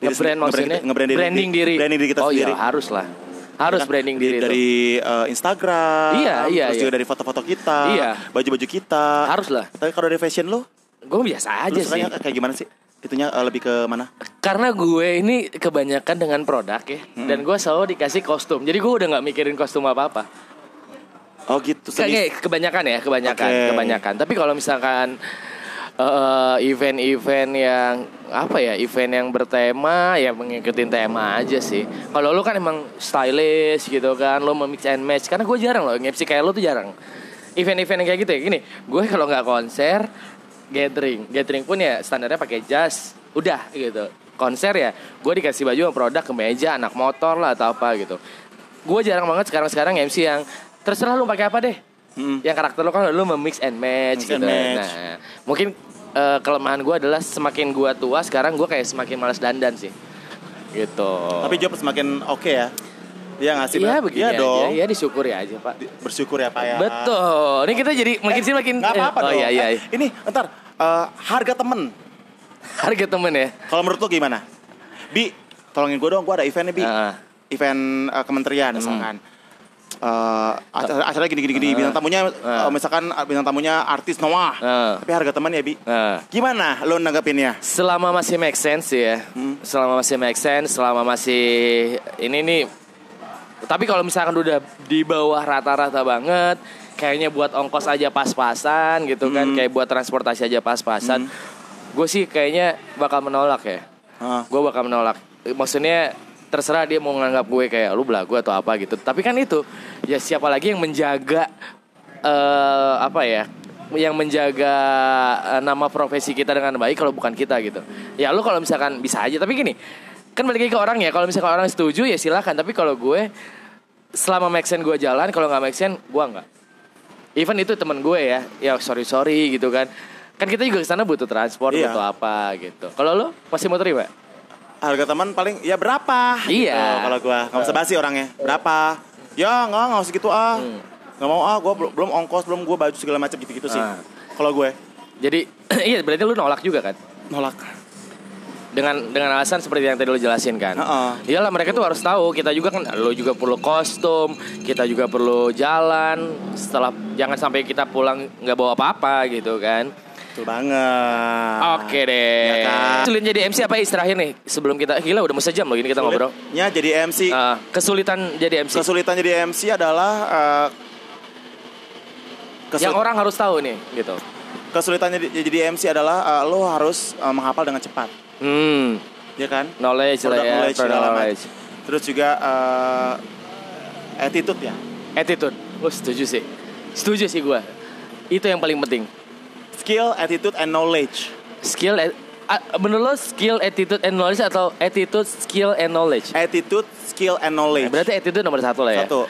A: Nge-brand maksudnya
B: nge-brand diri,
A: branding diri.
B: Branding diri kita
A: oh
B: sendiri.
A: iya, harus lah. Harus branding
B: Di-
A: diri itu.
B: dari eh, Instagram.
A: Iya, iya,
B: Terus
A: iya.
B: juga dari foto-foto kita.
A: Iya.
B: Baju-baju kita.
A: Harus lah.
B: Tapi kalau dari fashion lu,
A: Gue biasa aja
B: lu
A: sih.
B: kayak gimana sih? Itunya eh, lebih ke mana?
A: Karena gue ini kebanyakan dengan produk ya,
B: Hmm.
A: dan gue selalu dikasih kostum. Jadi gue udah nggak mikirin kostum apa apa.
B: Oh gitu. Seni.
A: Kayak kebanyakan ya, kebanyakan,
B: Oke.
A: kebanyakan. Tapi kalau misalkan eh, event-event yang apa ya, event yang bertema ya mengikuti tema aja sih. Kalau lu kan emang stylish gitu kan, lu mau mix and match. Karena gue jarang loh nge-MC kayak lu tuh jarang. Event-event yang kayak gitu ya, gini. Gue kalau nggak konser, gathering, gathering pun ya standarnya pakai jas, udah gitu. Konser ya, gue dikasih baju sama produk kemeja, anak motor lah atau apa gitu. Gue jarang banget sekarang-sekarang MC yang terserah lu pakai apa deh.
B: Hmm.
A: Yang karakter lo kan lu memix and match
B: Mix
A: gitu.
B: and match.
A: Nah, mungkin eh, kelemahan gue adalah semakin gue tua sekarang gue kayak semakin malas dandan sih. Gitu.
B: Tapi job semakin oke ya. Iya nggak sih?
A: Iya begini
B: Iya
A: aja,
B: dong.
A: ya disyukuri aja pak.
B: Bersyukur ya Pak ya.
A: Betul. Ini kita jadi makin sih makin.
B: Nggak apa-apa
A: oh
B: dong.
A: iya iya.
B: Eh, ini ntar eh, harga temen.
A: Harga temen ya.
B: Kalau menurut lo gimana? Bi, tolongin gue dong. Gue ada event nih Bi.
A: Ah.
B: Event eh, kementerian misalkan. Eh, acara, acara gini gini gini
A: Ah.
B: bintang tamunya
A: Ah.
B: eh, misalkan eh, bintang tamunya artis Noah
A: Ah.
B: tapi harga teman ya bi
A: Nah.
B: gimana lo nanggapinnya
A: Selama masih make sense ya.
B: Hmm.
A: Selama masih make sense, selama masih ini nih. Tapi kalau misalkan udah di bawah rata-rata banget, kayaknya buat ongkos aja pas-pasan gitu kan,
B: Hmm.
A: kayak buat transportasi aja pas-pasan. Gue sih kayaknya bakal menolak ya.
B: Ah.
A: Gue bakal menolak. Maksudnya terserah dia mau nganggap gue kayak lu belagu atau apa gitu. Tapi kan itu ya siapa lagi yang menjaga eh apa ya? yang menjaga eh, nama profesi kita dengan baik kalau bukan kita gitu. Ya lu kalau misalkan bisa aja tapi gini, kan balik lagi ke orang ya. Kalau misalkan orang setuju ya silakan, tapi kalau gue selama make sense gue jalan, kalau nggak make sense gue nggak. Even itu temen gue ya, ya sorry sorry gitu kan. Kan kita juga ke sana butuh transport,
B: Iya.
A: butuh apa gitu. Kalau lu masih mau terima?
B: harga teman paling ya berapa
A: Iya.
B: gitu, kalau gua nggak usah basi orangnya berapa ya nggak nggak usah gitu ah nggak mau ah gua belum ongkos belum gua baju segala macam gitu gitu sih
A: Ah.
B: kalau gue
A: Jadi iya berarti lu nolak juga kan?
B: nolak
A: dengan dengan alasan seperti yang tadi lo jelasin kan.
B: Heeh.
A: Iyalah mereka tuh harus tahu kita juga kan lo juga perlu kostum, kita juga perlu jalan. Setelah jangan sampai kita pulang nggak bawa apa-apa gitu kan.
B: betul banget
A: Oke deh.
B: Ya kan?
A: Sulit jadi MC apa istirahat nih sebelum kita gila udah mau sejam loh ini kita ngobrol.
B: Ya jadi MC
A: Ah, kesulitan jadi MC.
B: kesulitan jadi MC adalah eh, kesul-
A: yang orang harus tahu nih gitu.
B: kesulitan jadi, MC adalah eh, lo harus eh, menghafal dengan cepat
A: Hmm,
B: ya kan
A: knowledge lah ya,
B: knowledge,
A: knowledge.
B: terus juga eh, attitude ya
A: Attitude. Gue setuju sih. Setuju sih gua. Itu yang paling penting.
B: skill attitude and knowledge
A: Skill at- ah, menurut lo skill, attitude, and knowledge atau attitude, skill, and knowledge?
B: attitude skill and knowledge
A: Berarti attitude nomor satu lah ya.
B: Satu.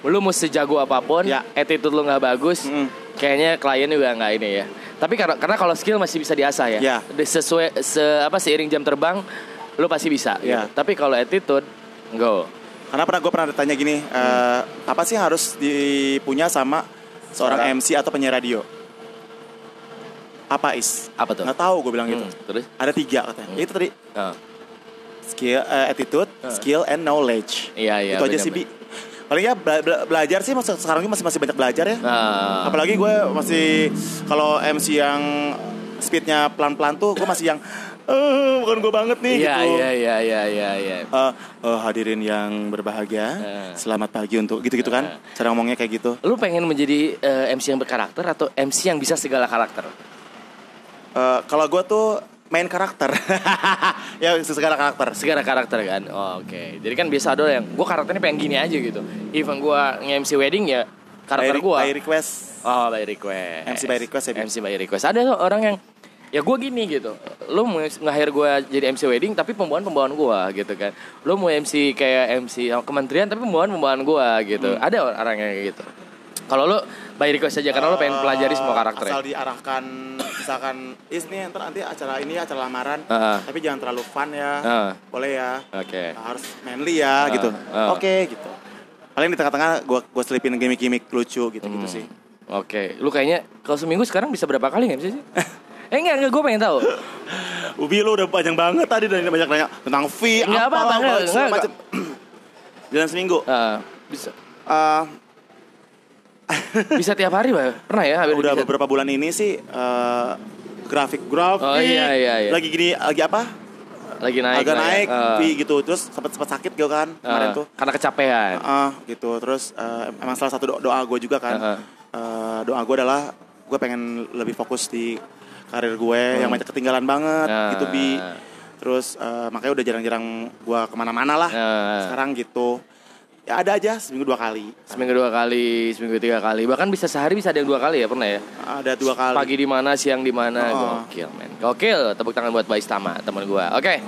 A: Lu mau sejago apa pun,
B: Ya.
A: attitude lu nggak bagus,
B: Mm.
A: Kayaknya klien juga nggak ini ya. Tapi karena karena kalau skill masih bisa diasah ya.
B: Ya.
A: Di- Sesuai se apa seiring jam terbang, lu pasti bisa.
B: Ya.
A: gitu. Tapi kalau attitude, go.
B: Karena pernah gue pernah ditanya gini, eh, apa sih harus dipunya sama seorang MC atau penyiar radio? Apa is?
A: Apa tuh?
B: Nggak tahu gue bilang gitu.
A: Hmm, Terus?
B: Ada tiga katanya.
A: Hmm.
B: Itu tadi
A: Ah.
B: skill, eh, attitude,
A: Ah.
B: skill and knowledge.
A: Iya iya.
B: itu aja
A: bener,
B: sih bi. Paling ya bela- bela- belajar sih maksud- sekarang ini masih masih banyak belajar ya.
A: Ah.
B: Apalagi gue masih kalau MC yang speednya pelan-pelan tuh gue masih yang eh bukan gue banget nih
A: Iya
B: gitu.
A: iya iya iya iya. iya.
B: Eh, hadirin yang berbahagia,
A: Eh.
B: selamat pagi untuk gitu-gitu kan,
A: Eh.
B: cara ngomongnya kayak gitu.
A: Lu pengen menjadi eh, MC yang berkarakter atau MC yang bisa segala karakter?
B: Eh, kalau gue tuh main karakter, ya segala karakter.
A: segala karakter kan? Oh, oke. Jadi kan biasa ada yang gue karakternya pengen gini aja gitu. Even gue nge-MC wedding ya karakter gue
B: by request.
A: oh by request.
B: MC by request ya?
A: MC by request. Ada tuh orang yang ya gue gini gitu. Lu mau nge-hire gue jadi MC wedding tapi pembawaan pembawaan gue gitu kan. Lu mau MC kayak MC kementerian tapi pembawaan pembawaan gue gitu.
B: Hmm.
A: ada orang yang kayak gitu. Kalau lu by request aja karena lu pengen pelajari semua
B: Eh,
A: karakternya
B: Asal diarahkan, misalkan, is nih ntar nanti acara ini acara lamaran,
A: Ah.
B: tapi jangan terlalu fun ya,
A: Ah.
B: boleh ya,
A: oke
B: harus manly ya,
A: Ah,
B: gitu.
A: ah.
B: Oke gitu. Paling di tengah-tengah gue gue selipin gimmick-gimmick lucu gitu-gitu
A: Hmm.
B: sih.
A: Oke, lu kayaknya kalau seminggu sekarang bisa berapa kali nggak sih? eh enggak, enggak, gue pengen tahu.
B: Ubi lu udah panjang banget tadi dan banyak nanya tentang fee
A: Nggak
B: apa apa, segala
A: nggak.
B: macem. Jalan seminggu.
A: Ah, bisa
B: Eh,
A: bisa tiap hari, Pak. Pernah ya? hampir
B: udah
A: bisa.
B: beberapa bulan ini sih eh, grafik grafik.
A: Oh, iya, iya, iya.
B: Lagi gini lagi apa?
A: Lagi naik.
B: agak
A: ya.
B: naik
A: Eh,
B: Pi, gitu. Terus sempat sempat sakit gitu kan kemarin
A: eh,
B: tuh.
A: Karena kecapean.
B: Ah, gitu. Terus eh, emang salah satu do- doa gue juga kan.
A: Heeh.
B: Eh, doa gue adalah gue pengen lebih fokus di karir gue yang banyak ketinggalan banget
A: Hmm. Ah.
B: gitu bi. Terus eh, makanya udah jarang-jarang gue ke mana-mana lah.
A: Ah.
B: Sekarang gitu. Ya ada aja seminggu dua kali.
A: Seminggu dua kali, seminggu tiga kali, bahkan bisa sehari bisa ada yang dua kali ya pernah ya.
B: Ada dua kali.
A: Pagi di mana, siang di mana,
B: Oh.
A: gokil men. Gokil, tepuk tangan buat Bais Tama, teman gua. Oke.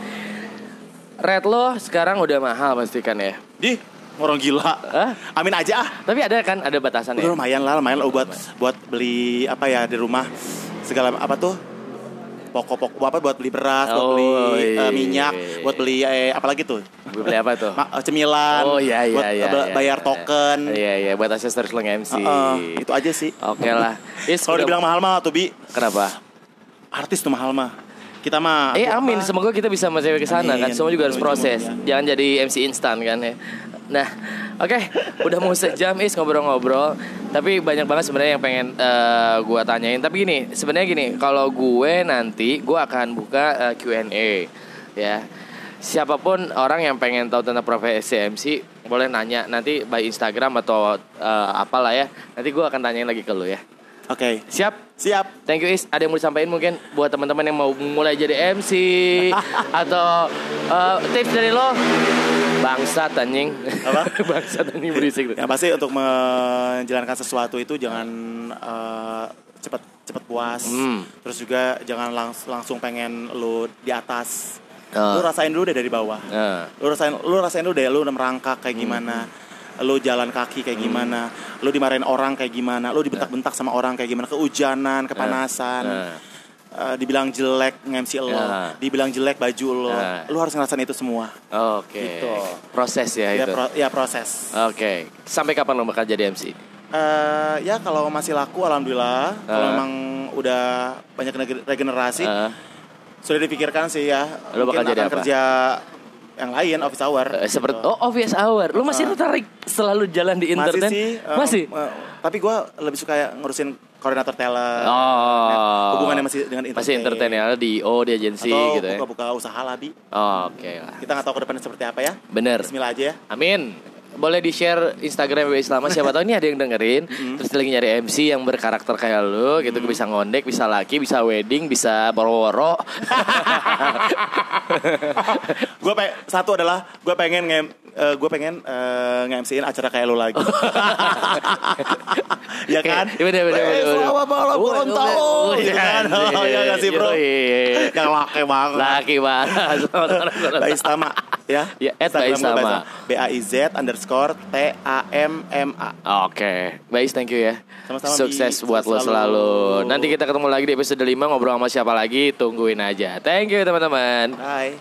A: Red lo sekarang udah mahal pastikan ya.
B: Di orang gila.
A: Hah?
B: Amin aja ah.
A: Tapi ada kan ada batasannya.
B: Udah lumayan lah, lumayan lah buat buat beli apa ya di rumah segala apa tuh pokok-pokok apa buat beli beras, buat
A: Oh,
B: beli
A: iya.
B: eh, minyak, buat beli eh, apa lagi tuh?
A: Beli apa tuh?
B: Eh, cemilan,
A: Oh iya iya
B: buat
A: iya. iya,
B: bayar
A: iya.
B: token.
A: Iya iya, buat aksesoris lo MC.
B: Heeh, itu aja sih.
A: Oke lah. Is,
B: Kalau dibilang mahal mah tuh bi,
A: kenapa?
B: artis tuh mahal mah. Kita mah.
A: Eh
B: apa-
A: amin, semoga kita bisa masih ke sana kan. Semua juga harus proses. Jangan jadi MC instan kan ya. Nah, oke, udah mau sejam is ngobrol-ngobrol. Tapi banyak banget sebenarnya yang pengen eh, gua tanyain. Tapi gini, sebenarnya gini, kalau gue nanti gua akan buka eh, Q&A ya. Siapa pun orang yang pengen tahu tentang profesi MC boleh nanya nanti by Instagram atau eh, apalah ya. Nanti gua akan tanyain lagi ke lu ya.
B: Oke,
A: Siap?
B: siap.
A: Thank you Is. Ada yang mau disampaikan mungkin buat teman-teman yang mau mulai jadi MC atau uh, tips dari lo? Bangsat anjing.
B: Apa?
A: Bangsat anjing berisik.
B: Yang pasti untuk menjalankan sesuatu itu jangan eh, cepat cepat puas.
A: Hmm.
B: Terus juga jangan langs- langsung pengen lu di atas.
A: Ah.
B: Lu rasain dulu deh dari bawah.
A: Nah,
B: Lu rasain lu rasain dulu deh lu udah merangkak kayak
A: Hmm.
B: gimana. Lu jalan kaki kayak gimana. Lu dimarahin orang kayak gimana. Lu dibentak-bentak sama orang kayak gimana. Kehujanan, kepanasan.
A: nah.
B: Eh, dibilang jelek nge-MC lo,
A: Ah.
B: dibilang jelek baju lo.
A: Ah.
B: Lu harus ngerasain itu semua.
A: Oke.
B: Gitu.
A: Proses ya,
B: Ya,
A: itu.
B: pro- ya proses.
A: Oke. Sampai kapan lo bakal jadi MC?
B: Eh ya kalau masih laku alhamdulillah. Kalau
A: Ah.
B: memang udah banyak rege- regenerasi
A: Uh,
B: sudah dipikirkan sih ya.
A: Lo bakal jadi
B: akan
A: apa?
B: kerja yang lain office hour.
A: eh, seperti
B: gitu.
A: oh obvious hour. Lo masih
B: Ah.
A: tertarik selalu jalan di internet?
B: masih sih. eh,
A: Masih.
B: eh, tapi gue lebih suka ya ngurusin koordinator talent.
A: Oh.
B: Hubungannya masih dengan entertain.
A: Masih entertain ya di O di agensi gitu ya.
B: buka-buka usaha lah bi.
A: Oh, Oke lah.
B: Kita nggak tahu ke depannya seperti apa ya.
A: Bener.
B: Bismillah aja ya.
A: Amin. Boleh di share Instagram WB Selama siapa tahu ini ada yang dengerin terus dia lagi nyari MC yang berkarakter kayak lu gitu bisa ngondek bisa laki bisa wedding bisa boro-boro
B: gue pe satu adalah gue pengen nge gue pengen eh, nge-MC-in acara kayak lu lagi. ya kan?
A: Iya, bener, bener,
B: Eh,
A: bener, bener.
B: Selamat malam tahun.
A: woi,
B: Gitu kan?
A: anjir.
B: Oh, iya gak sih bro? Yang laki banget.
A: laki banget
B: Baiz Tama ya.
A: Ya, at
B: gua
A: Tama.
B: B A I Z underscore T A M M A.
A: Oke, Bais thank you ya.
B: Sama-sama,
A: Sukses
B: Bi.
A: buat lo selalu.
B: selalu.
A: Nanti kita ketemu lagi di episode 5 ngobrol sama siapa lagi, tungguin aja. Thank you teman-teman.
B: Bye.